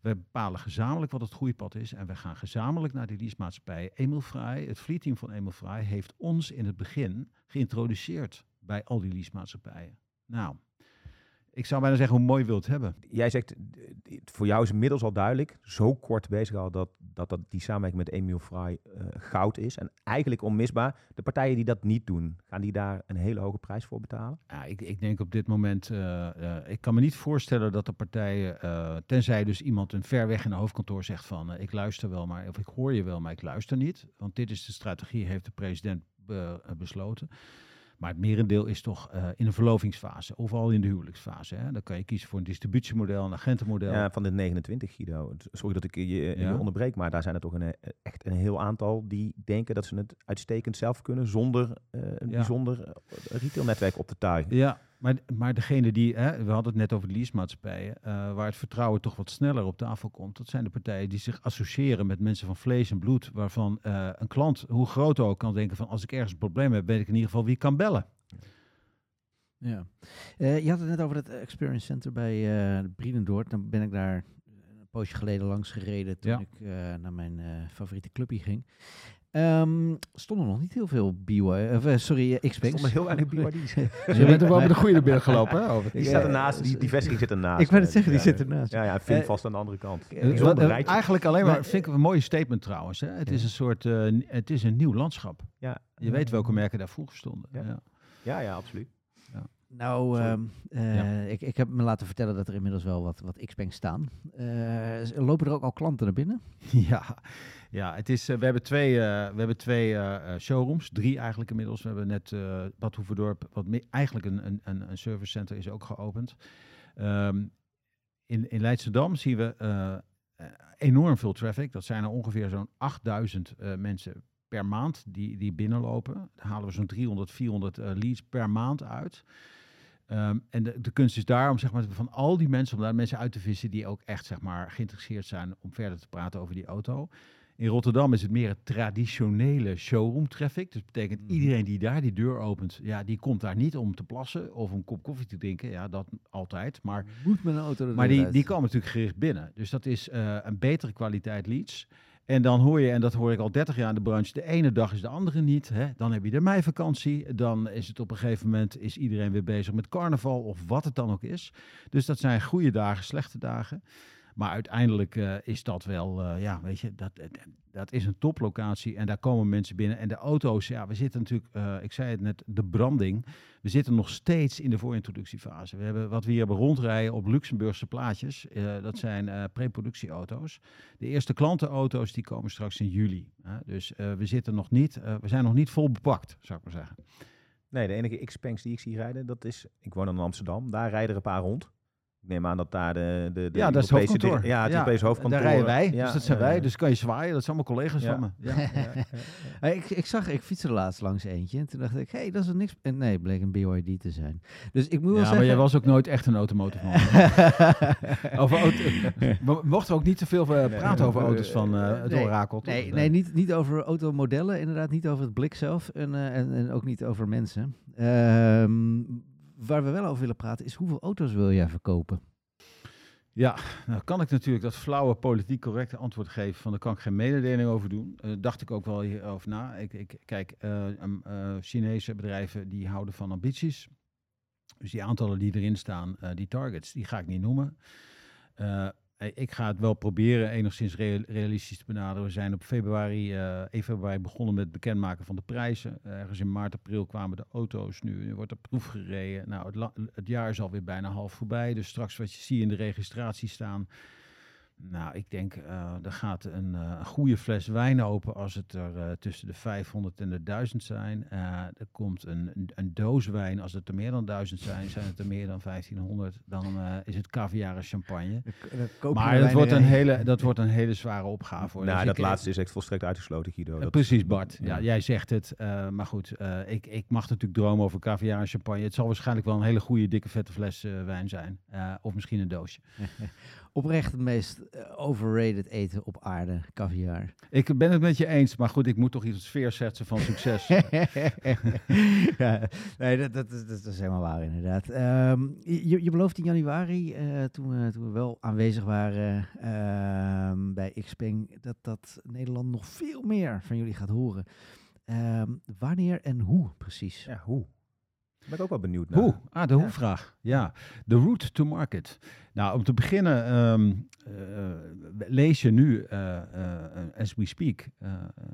We bepalen gezamenlijk wat het groeipad is en we gaan gezamenlijk naar die leasemaatschappijen. Emil Vrij, het fleetteam van Emil Vrij, heeft ons in het begin geïntroduceerd bij al die leasemaatschappijen. Nou, ik zou bijna zeggen hoe mooi wil het hebben.
Jij zegt, voor jou is inmiddels al duidelijk, zo kort bezig al, dat, dat, dat die samenwerking met Emil Fry eh, goud is. En eigenlijk onmisbaar. De partijen die dat niet doen, gaan die daar een hele hoge prijs voor betalen?
Ja, ik, ik denk op dit moment, eh, eh, ik kan me niet voorstellen dat de partijen, eh, tenzij dus iemand een ver weg in een hoofdkantoor zegt van ik luister wel, maar of ik hoor je wel, maar ik luister niet. Want dit is de strategie, heeft de president be- besloten. Maar het merendeel is toch eh, in een verlovingsfase of al in de huwelijksfase. Hè? Dan kan je kiezen voor een distributiemodel, een agentenmodel.
Ja, van de 29, Guido. Sorry dat ik je, je
Ja.
onderbreek, maar daar zijn er toch een, eh, echt een heel aantal die denken dat ze het uitstekend zelf kunnen zonder eh, een
Ja.
bijzonder eh, retailnetwerk op te tuigen.
Ja, Maar, maar degene die, hè, we hadden het net over de leasemaatschappijen, uh, waar het vertrouwen toch wat sneller op tafel komt, dat zijn de partijen die zich associëren met mensen van vlees en bloed, waarvan uh, een klant, hoe groot ook, kan denken van als ik ergens een probleem heb, weet ik in ieder geval wie ik kan bellen.
Ja. Uh, je had het net over het Experience Center bij Brienendoord. Dan ben ik daar een poosje geleden langs gereden toen
Ja.
ik naar mijn favoriete clubje ging. Um, stonden nog niet heel veel BY, of, uh, sorry, uh, Xbanks.
stonden heel weinig BYD's.
je bent er wel met de goede binnen gelopen, hè?
Die staat ernaast, die, die vestiging zit ernaast.
Ik wou het zeggen, die
ja,
zit ernaast.
Ja, ja, vind vast aan de andere kant.
Uh, eigenlijk alleen maar, vind ik een mooie statement trouwens. Hè? Het is een soort, het is een nieuw landschap.
Ja.
Je weet welke merken daar vroeger stonden.
Ja, ja. ja, ja absoluut.
Nou, um, uh, ja. ik, ik heb me laten vertellen dat er inmiddels wel wat, wat Xbanks staan. Uh, lopen er ook al klanten naar binnen?
Ja, ja het is, uh, we hebben twee, we hebben twee showrooms, drie eigenlijk inmiddels. We hebben net Bad Hoeverdorp, wat eigenlijk een, een, een, een service center is ook geopend. Um, in, in Leidschendam zien we enorm veel traffic. Dat zijn er ongeveer zo'n 8000 mensen per maand die, die binnenlopen. Daar halen we zo'n 300, 400 leads per maand uit. Um, en de, de, kunst is daar om zeg maar, van al die mensen, om daar mensen uit te vissen die ook echt zeg maar, geïnteresseerd zijn om verder te praten over die auto. In Rotterdam is het meer het traditionele showroom traffic. Dus dat betekent
Mhm.
iedereen die daar die deur opent, ja, die komt daar niet om te plassen of een kop koffie te drinken. Ja, dat altijd. Maar,
Moet een auto
maar die, die komen natuurlijk gericht binnen. Dus dat is uh, een betere kwaliteit leads. En dan hoor je, en dat hoor ik al 30 jaar in de branche, de ene dag is de andere niet. Hè? Dan heb je de meivakantie. Dan is het op een gegeven moment, is iedereen weer bezig met carnaval of wat het dan ook is. Dus dat zijn goede dagen, slechte dagen. Maar uiteindelijk uh, is dat wel, uh, ja, weet je, dat, dat is een toplocatie en daar komen mensen binnen. En de auto's, ja, we zitten natuurlijk, uh, ik zei het net, de branding. We zitten nog steeds in de voorintroductiefase. We hebben wat we hier hebben rondrijden op Luxemburgse plaatjes. dat zijn preproductieauto's. De eerste klantenauto's die komen straks in juli. dus we zitten nog niet, we zijn nog niet vol bepakt, zou ik maar zeggen.
Nee, de enige X-Panks die ik zie rijden, dat is, ik woon in Amsterdam, daar rijden er een paar rond. Ik neem aan dat daar de, de, de
ja, dat is het hoofdkantoor.
Ja, het Europese hoofdkantoor.
Daar rijden wij,
ja,
dus dat zijn
ja,
wij. Dus kan je zwaaien, dat zijn allemaal collega's
Ja.
van me. Ja.
Hey, ik, ik zag, ik fietste er laatst langs eentje en toen dacht ik, hé, hey, dat is er niks. En nee, het bleek een BYD te zijn. Dus ik moet wel
Ja,
zeggen...
maar jij was ook nooit echt een automotive man. over auto, we mochten ook niet te veel uh, praten over auto's van uh, het
nee,
orakel.
Nee, nee niet, niet over automodellen, inderdaad, niet over het blik zelf en, uh, en, en ook niet over mensen. Ehm, waar we wel over willen praten is hoeveel auto's wil jij verkopen?
Ja, nou kan ik natuurlijk dat flauwe politiek correcte antwoord geven van daar kan ik geen mededeling over doen. Uh, dacht ik ook wel hierover na. Ik, ik, kijk, um, uh, Chinese bedrijven die houden van ambities. Dus die aantallen die erin staan, die targets, die ga ik niet noemen. Ik ga het wel proberen enigszins realistisch te benaderen. We zijn op februari, 1 februari begonnen met het bekendmaken van de prijzen. Ergens in maart, april kwamen de auto's. Nu, nu wordt er proef gereden. Nou, het, het, jaar is alweer bijna half voorbij. Dus straks wat je ziet in de registratie staan. Nou, ik denk, uh, er gaat een uh, goede fles wijn open als het er uh, tussen de 500 en de 1000 zijn. Uh, er komt een, een, een, doos wijn, als het er meer dan 1000 zijn, zijn het er meer dan 1500. Dan is het caviar en champagne. maar dat wordt, een hele, dat wordt een hele zware opgave. Hoor.
Nou,
dus
dat
ik,
laatste is echt volstrekt uitgesloten, Guido. Dat
precies, Bart. Ja, jij zegt het. maar goed, ik, ik mag natuurlijk dromen over caviar en champagne. Het zal waarschijnlijk wel een hele goede, dikke, vette fles wijn zijn. of misschien een doosje.
Oprecht het meest overrated eten op aarde, caviar.
Ik ben het met je eens, maar goed, ik moet toch iets sfeer zetten van succes.
ja, nee, dat, dat, dat, dat, is helemaal waar inderdaad. Um, je, je belooft in januari, uh, toen, we, toen we wel aanwezig waren uh, bij Xpeng, dat, dat Nederland nog veel meer van jullie gaat horen. Um, wanneer en hoe precies?
Ja, hoe? Ben ik ook wel benieuwd naar.
Hoe? Ah, de hoe-vraag. Ja, de route to market. Nou, om te beginnen um, uh, lees je nu, uh, as we speak,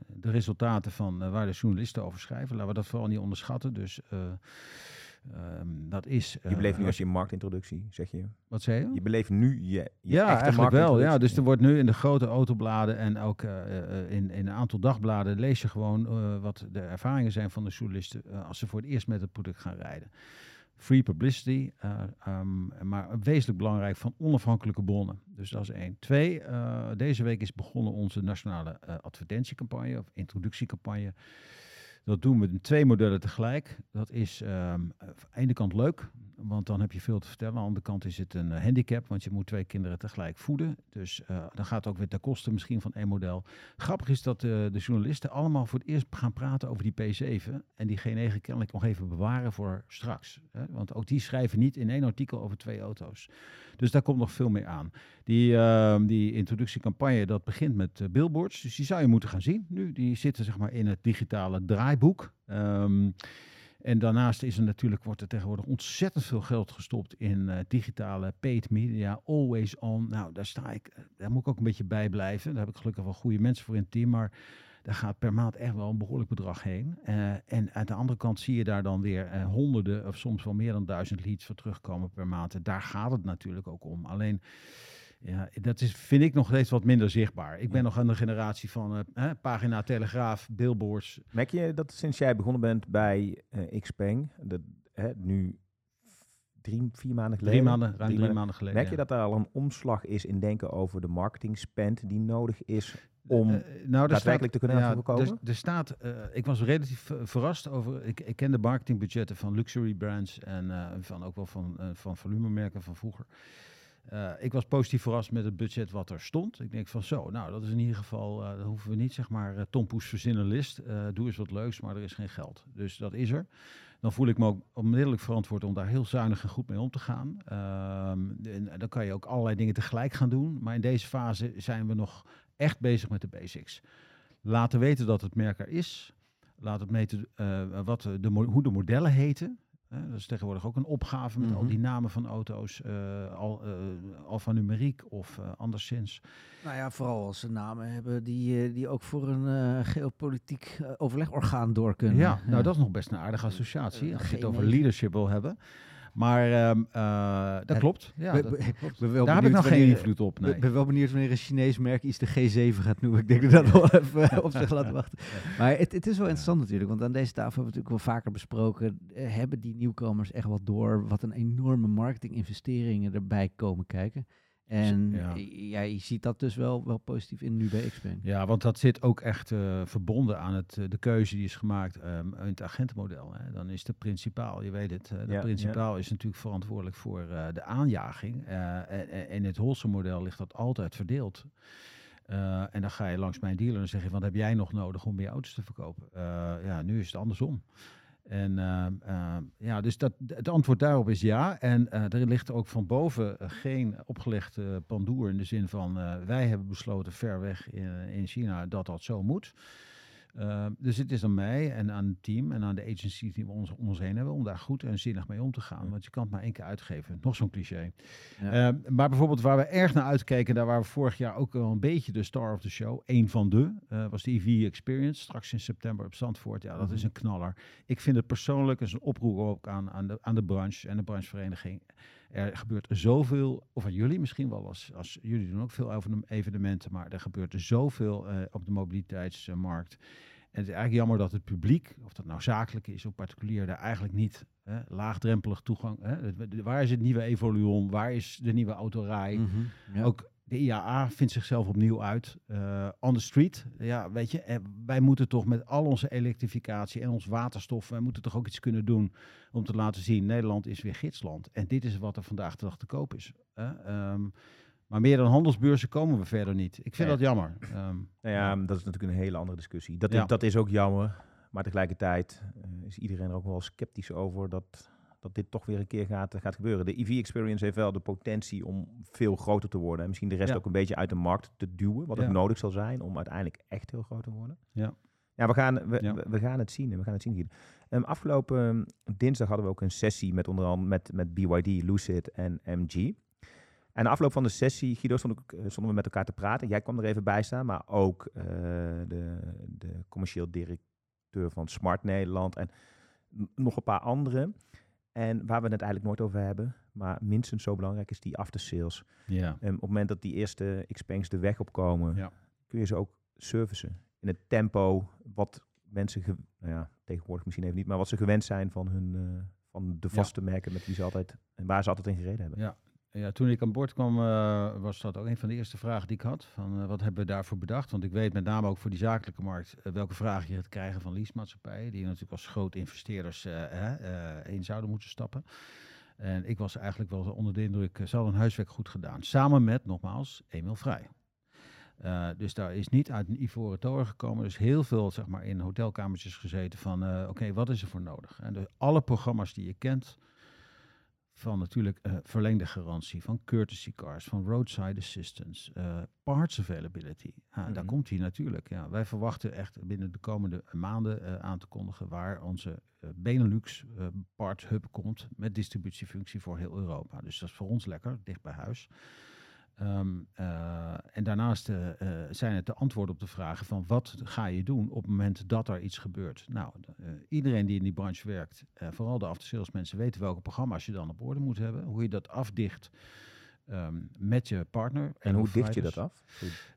de resultaten van waar de journalisten over schrijven. Laten we dat vooral niet onderschatten. Dus um, dat is...
je beleeft nu als je marktintroductie, zeg je?
Wat zei je?
Je beleeft nu je, je
ja,
echte
eigenlijk wel. Ja, dus er wordt nu in de grote autobladen en ook in, in een aantal dagbladen lees je gewoon wat de ervaringen zijn van de journalisten als ze voor het eerst met het product gaan rijden free publicity, uh, um, maar wezenlijk belangrijk van onafhankelijke bronnen. Dus dat is één. Twee, uh, deze week is begonnen onze nationale uh, advertentiecampagne of introductiecampagne. Dat doen we in twee modellen tegelijk. Dat is ehm, aan de ene kant leuk, want dan heb je veel te vertellen. Aan de andere kant is het een eh, handicap, want je moet twee kinderen tegelijk voeden. Dus uh, dan gaat het ook weer ten koste misschien van één model. Grappig is dat uh, de journalisten allemaal voor het eerst gaan praten over die P7. En die G9 kennelijk nog even bewaren voor straks. Hè? Want ook die schrijven niet in één artikel over twee auto's. Dus daar komt nog veel meer aan. Die, uh, die introductiecampagne, dat begint met billboards. Dus die zou je moeten gaan zien nu. Die zitten zeg maar in het digitale draaiboek. Um, en daarnaast is er natuurlijk, wordt er tegenwoordig ontzettend veel geld gestopt in uh, digitale paid media, always on. Nou, daar sta ik, daar moet ik ook een beetje bij blijven. Daar heb ik gelukkig wel goede mensen voor in team, maar daar gaat per maand echt wel een behoorlijk bedrag heen. Uh, en aan de andere kant zie je daar dan weer honderden of soms wel meer dan duizend leads voor terugkomen per maand. En daar gaat het natuurlijk ook om. Alleen, ja, dat is, vind ik nog steeds wat minder zichtbaar. Ik ben nog aan de generatie van uh, pagina, telegraaf, billboards.
Merk je dat sinds jij begonnen bent bij uh, Xpeng, dat, nu drie, vier maanden geleden?
Drie maanden, ruim drie, drie maanden, maanden geleden.
Merk je ja. dat er al een omslag is in denken over de marketing spend die nodig is om uh, nou, daadwerkelijk te kunnen
ja,
voorkomen?
Er, er staat, uh, ik was relatief verrast over, ik, ik ken de marketingbudgetten van luxury brands en uh, van ook wel van, van volumemerken van vroeger. Uh, ik was positief verrast met het budget wat er stond. Ik denk van zo, nou dat is in ieder geval, uh, hoeven we niet zeg maar uh, Tom Poes verzinnen list. doe eens wat leuks, maar er is geen geld. Dus dat is er. Dan voel ik me ook onmiddellijk verantwoord om daar heel zuinig en goed mee om te gaan. en dan kan je ook allerlei dingen tegelijk gaan doen. Maar in deze fase zijn we nog echt bezig met de basics. Laten weten dat het merk er is. Laat het meten wat de, hoe de modellen heten. Dat is tegenwoordig ook een opgave met mm -hmm. al die namen van auto's, uh, al, uh, alfanumeriek of anderszins.
Nou ja, vooral als ze namen hebben die, die ook voor een geopolitiek overlegorgaan door kunnen.
Ja, nou dat is nog best een aardige associatie, als je het over leadership wil hebben. Maar um, uh, dat klopt. Ja, dat, klopt. Daar heb ik nog geen invloed op. Nee.
Ik ben wel benieuwd wanneer een Chinees merk iets de G7 gaat noemen. Ik denk dat dat wel even op zich laat wachten. Maar het, het, is wel interessant natuurlijk, want aan deze tafel hebben we natuurlijk wel vaker besproken. Uh, hebben die nieuwkomers echt wat door wat een enorme marketinginvesteringen erbij komen kijken? En ja. je ziet dat dus wel, wel positief in nu bij Xpeng.
Ja, want dat zit ook echt uh, verbonden aan het, uh, de keuze die is gemaakt um, in het agentenmodel. Hè. Dan is de principaal, je weet het, uh, de ja, principaal ja. is natuurlijk verantwoordelijk voor de aanjaging. en in het wholesale model ligt dat altijd verdeeld. en dan ga je langs mijn dealer en zeg je, wat heb jij nog nodig om meer auto's te verkopen? ja, nu is het andersom. En uh, uh, ja, dus dat, het antwoord daarop is ja. En uh, er ligt ook van boven geen opgelegde pandoer in de zin van wij hebben besloten ver weg in China dat dat zo moet. Uh, dus het is aan mij en aan het team en aan de agencies die we ons, om ons heen hebben om daar goed en zinnig mee om te gaan. Want je kan het maar één keer uitgeven. Nog zo'n cliché. Ja. Uh, maar bijvoorbeeld waar we erg naar uitkeken, daar waren we vorig jaar ook wel een beetje de star of the show. Eén van de, uh, was de EV Experience. Straks in september op Zandvoort. Ja, dat is een knaller. Ik vind het persoonlijk, is een oproep ook aan, aan, de, aan de branche en de branchevereniging. Er gebeurt zoveel, of aan jullie misschien wel, als, als jullie doen ook veel evenementen, maar er gebeurt zoveel uh, op de mobiliteitsmarkt. En het is eigenlijk jammer dat het publiek, of dat nou zakelijk is of particulier, daar eigenlijk niet hè, laagdrempelig toegang. Hè, waar is het nieuwe Evoluon? Waar is de nieuwe autorij?
Mm-hmm, ja.
Ook de IAA vindt zichzelf opnieuw uit. Uh, on the street, ja, weet je, eh, wij moeten toch met al onze elektrificatie en ons waterstof, wij moeten toch ook iets kunnen doen om te laten zien, Nederland is weer gidsland. En dit is wat er vandaag de dag te koop is. Uh, um, maar meer dan handelsbeurzen komen we verder niet. Ik vind
Ja.
dat jammer. Ehm,
Nou ja, dat is natuurlijk een hele andere discussie. Dat, is, dat is ook jammer. Maar tegelijkertijd eh, is iedereen er ook wel sceptisch over dat, dat dit toch weer een keer gaat, gaat gebeuren. De EV Experience heeft wel de potentie om veel groter te worden. En misschien de rest
Ja.
ook een beetje uit de markt te duwen. Wat
Ja.
ook nodig zal zijn om uiteindelijk echt heel groot te worden.
Ja.
Ja, we gaan, we,
Ja.
we, gaan het zien. We gaan het zien hier. Ehm, afgelopen dinsdag hadden we ook een sessie met onder andere met, met BYD, Lucid en MG. En na afloop van de sessie, Guido, stond ik, eh, stonden we met elkaar te praten. Jij kwam er even bij staan, maar ook eh, de, de commercieel directeur van Smart Nederland en nog een paar anderen. En waar we het eigenlijk nooit over hebben, maar minstens zo belangrijk is die aftersales.
ja.
En op het moment dat die eerste Xpengs de weg opkomen,
Ja.
kun je ze ook servicen. In het tempo wat mensen, nou ja, tegenwoordig misschien even niet, maar wat ze gewend zijn van, hun, eh, van de vaste merken met wie ze altijd, en waar ze altijd in gereden hebben.
Ja. Ja, toen ik aan boord kwam, uh, was dat ook een van de eerste vragen die ik had. Van, uh, wat hebben we daarvoor bedacht? Want ik weet met name ook voor die zakelijke markt uh, welke vragen je gaat krijgen van leasemaatschappijen. Die natuurlijk als grote investeerders in zouden moeten stappen. En ik was eigenlijk wel onder de indruk, ze hadden hun huiswerk goed gedaan. Samen met, nogmaals, Emil Vrij. Dus daar is niet uit een ivoren toren gekomen. Dus heel veel zeg maar, in hotelkamertjes gezeten van oké, wat is er voor nodig? En dus alle programma's die je kent, van natuurlijk uh, verlengde garantie, van courtesy cars, van roadside assistance, parts availability. Ah, mm -hmm. Daar komt hij natuurlijk. Ja. Wij verwachten echt binnen de komende maanden aan te kondigen waar onze Benelux parts hub komt met distributiefunctie voor heel Europa. Dus dat is voor ons lekker, dicht bij huis. Um, uh, en daarnaast uh, uh, zijn het de antwoorden op de vragen van wat ga je doen op het moment dat er iets gebeurt. Nou, iedereen die in die branche werkt, vooral de after mensen weten welke programma's je dan op orde moet hebben, hoe je dat afdicht um, met je partner.
En, hoe dicht je dat af?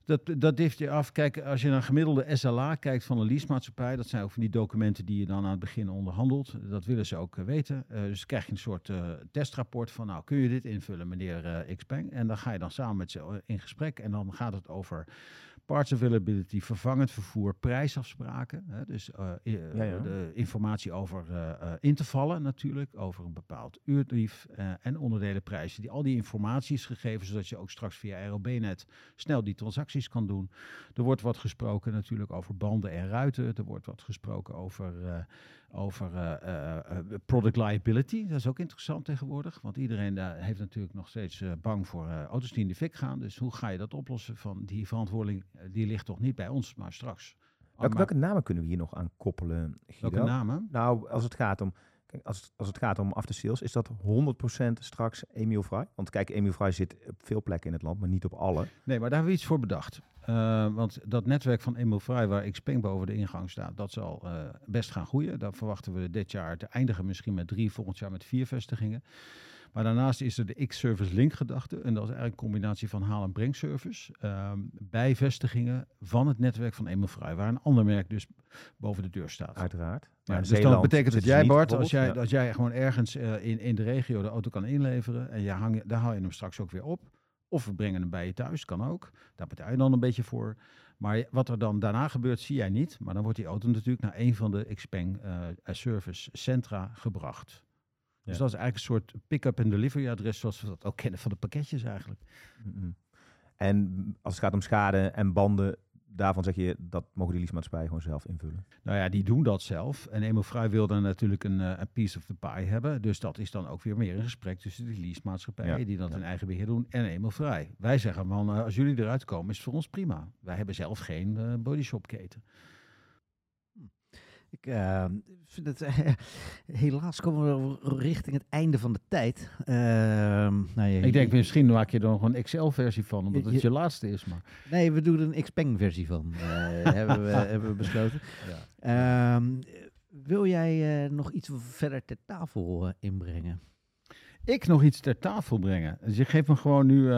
Dat, dat dicht je af. Kijk, als je naar gemiddelde SLA kijkt van een leasemaatschappij, dat zijn ook van die documenten die je dan aan het begin onderhandelt. Dat willen ze ook uh, weten. Uh, dus krijg je een soort uh, testrapport van, nou, kun je dit invullen, meneer Xpeng? En dan ga je dan samen met ze in gesprek en dan gaat het over parts availability, vervangend vervoer, prijsafspraken. Hè, dus uh, ja, ja. de informatie over uh, in te vallen natuurlijk, over een bepaald uurtarief en onderdelenprijzen. Die, al die informatie is gegeven, zodat je ook straks via ROB-net snel die transacties kan doen. Er wordt wat gesproken natuurlijk over banden en ruiten. Er wordt wat gesproken over over uh, uh, product liability. Dat is ook interessant tegenwoordig, want iedereen uh, heeft natuurlijk nog steeds bang voor auto's die in de fik gaan. Dus hoe ga je dat oplossen? Van die verantwoording die ligt toch niet bij ons, maar straks.
Welke, welke namen kunnen we hier nog aan koppelen?
Guido? Welke namen?
Nou, als het gaat om als, als het gaat om after sales, is dat 100% straks Emil Fry? Want kijk, Emil Fry zit op veel plekken in het land, maar niet op alle.
Nee, maar daar hebben we iets voor bedacht. Uh, want dat netwerk van Emil Fry, waar Xpeng boven de ingang staat, dat zal uh, best gaan groeien. Daar verwachten we dit jaar te eindigen misschien met drie, volgend jaar met vier vestigingen. Maar daarnaast is er de X-Service Link gedachte. En dat is eigenlijk een combinatie van haal- en brengservice. Um, bij vestigingen van het netwerk van Emil Vrij. Waar een ander merk dus boven de deur staat.
Uiteraard.
Ja, dus dat betekent dat jij, Bart, als jij, als jij gewoon ergens uh, in, in de regio de auto kan inleveren. En je hang, daar haal je hem straks ook weer op. Of we brengen hem bij je thuis, kan ook. Daar betaal je dan een beetje voor. Maar wat er dan daarna gebeurt, zie jij niet. Maar dan wordt die auto natuurlijk naar een van de Xpeng uh, service centra gebracht. Dus dat is eigenlijk een soort pick-up en delivery adres, zoals we dat ook kennen van de pakketjes eigenlijk.
Mm -hmm. En als het gaat om schade en banden, daarvan zeg je dat mogen die leasemaatschappijen gewoon zelf invullen.
Nou ja, die doen dat zelf. En Emo Vrij wil dan natuurlijk een, uh, een, piece of the pie hebben. Dus dat is dan ook weer meer een gesprek tussen die leasemaatschappijen ja. die dat ja. in eigen beheer doen en Vrij. Wij zeggen van uh, als jullie eruit komen is het voor ons prima. Wij hebben zelf geen uh, bodyshopketen.
Ik uh, vind het, uh, helaas komen we richting het einde van de tijd. Uh,
nou, je, ik denk misschien maak je er nog een Excel-versie van, omdat je, het je laatste is. Maar.
Nee, we doen een Xpeng-versie van, eh, hebben, we, hebben we besloten. Ja. Ehm, wil jij eh, nog iets verder ter tafel inbrengen?
Ik nog iets ter tafel brengen? Dus je geeft me gewoon nu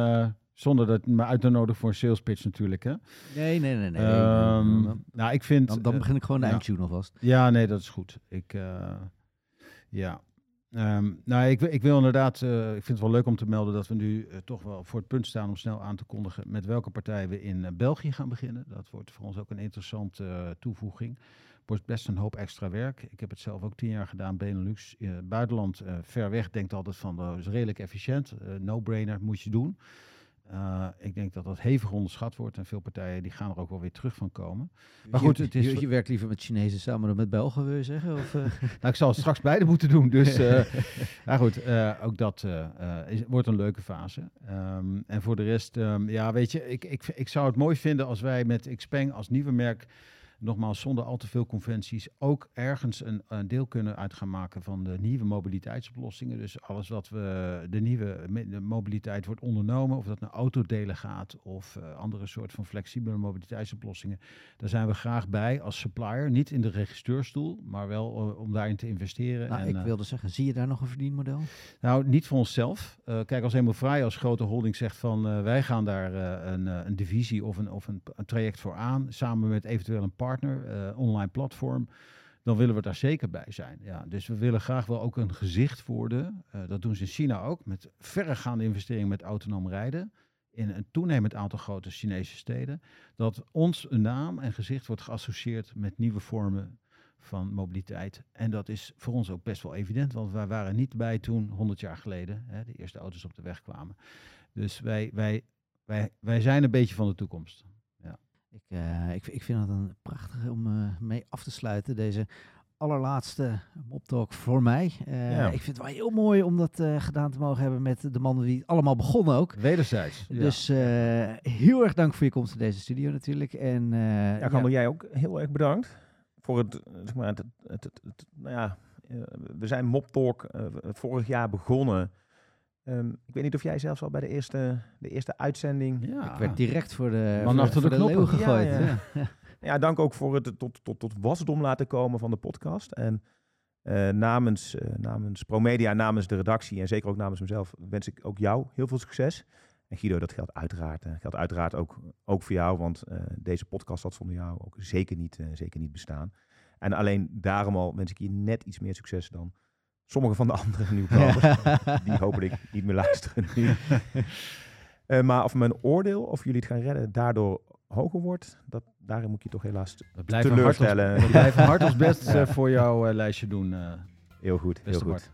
zonder dat me uit te nodigen voor een sales pitch natuurlijk, hè?
Nee, nee, nee. nee.
Um, dan, nou, ik vind...
Dan, dan begin ik gewoon de eindtune alvast.
Ja, nee, dat is goed. Ik, uh, ja. Um, nou, ik, ik wil inderdaad... Uh, ik vind het wel leuk om te melden dat we nu toch wel voor het punt staan om snel aan te kondigen met welke partij we in België gaan beginnen. Dat wordt voor ons ook een interessante toevoeging. Wordt best een hoop extra werk. Ik heb het zelf ook tien jaar gedaan, Benelux. buitenland, ver weg, denkt altijd van, dat is redelijk efficiënt. no-brainer, moet je doen. Uh, ik denk dat dat hevig onderschat wordt en veel partijen die gaan er ook wel weer terug van komen.
Maar goed, het is... Je, je werkt liever met Chinezen samen dan met Belgen, wil je zeggen? Of, uh?
nou, ik zal straks beide moeten doen, dus... Uh, nou goed, ook dat is, wordt een leuke fase. Um, en voor de rest, um, ja, weet je, ik, ik, ik zou het mooi vinden als wij met Xpeng als nieuwe merk nogmaals zonder al te veel conventies, ook ergens een, een, deel kunnen uit gaan maken van de nieuwe mobiliteitsoplossingen. Dus alles wat we, de nieuwe de mobiliteit wordt ondernomen, of dat naar autodelen gaat of uh, andere soort van flexibele mobiliteitsoplossingen, daar zijn we graag bij als supplier. Niet in de registeurstoel, maar wel uh, om daarin te investeren.
Nou, en, ik uh, wilde zeggen, zie je daar nog een verdienmodel?
Nou, niet voor onszelf. kijk, als helemaal vrij als grote holding zegt van wij gaan daar een, een divisie of, een, of een, een traject voor aan, samen met eventueel een partner partner, uh, online platform. dan willen we daar zeker bij zijn. Ja, dus we willen graag wel ook een gezicht worden. Uh, dat doen ze in China ook, met verregaande investeringen met autonoom rijden. In een toenemend aantal grote Chinese steden. Dat ons een naam en gezicht wordt geassocieerd met nieuwe vormen van mobiliteit. En dat is voor ons ook best wel evident, want wij waren niet bij toen, 100 jaar geleden, hè, de eerste auto's op de weg kwamen. Dus wij, wij, wij, wij zijn een beetje van de toekomst.
Ik, uh, ik, ik vind het een prachtig om uh, mee af te sluiten, deze allerlaatste Moptalk voor mij. Uh, ja. Ik vind het wel heel mooi om dat gedaan te mogen hebben met de mannen die het allemaal begonnen ook.
Wederzijds.
Dus heel erg dank voor je komst in deze studio natuurlijk. En,
ja, jij ook heel erg bedankt voor het, zeg maar, het, het, het, het nou ja, we zijn Moptalk vorig jaar begonnen. Um, ik weet niet of jij zelfs al bij de eerste, de eerste uitzending...
Ja. Ik werd direct voor de, Man voor, achter de, de, de gegooid. Ja,
ja. ja, dank ook voor het tot, tot, tot wasdom laten komen van de podcast. En uh, namens, uh, namens ProMedia, namens de redactie en zeker ook namens mezelf wens ik ook jou heel veel succes. En Guido, dat geldt uiteraard, uh, geldt uiteraard ook, ook voor jou, want deze podcast had zonder jou ook zeker niet, zeker niet bestaan. En alleen daarom al wens ik je net iets meer succes dan sommige van de andere nieuwkomers. Die hopelijk niet meer luisteren nu. maar of mijn oordeel, of jullie het gaan redden, daardoor hoger wordt, dat, daarin moet je toch helaas we blijven teleurstellen.
Hard we blijven hard ons best uh, voor jouw uh, lijstje doen. Uh,
heel goed, heel goed.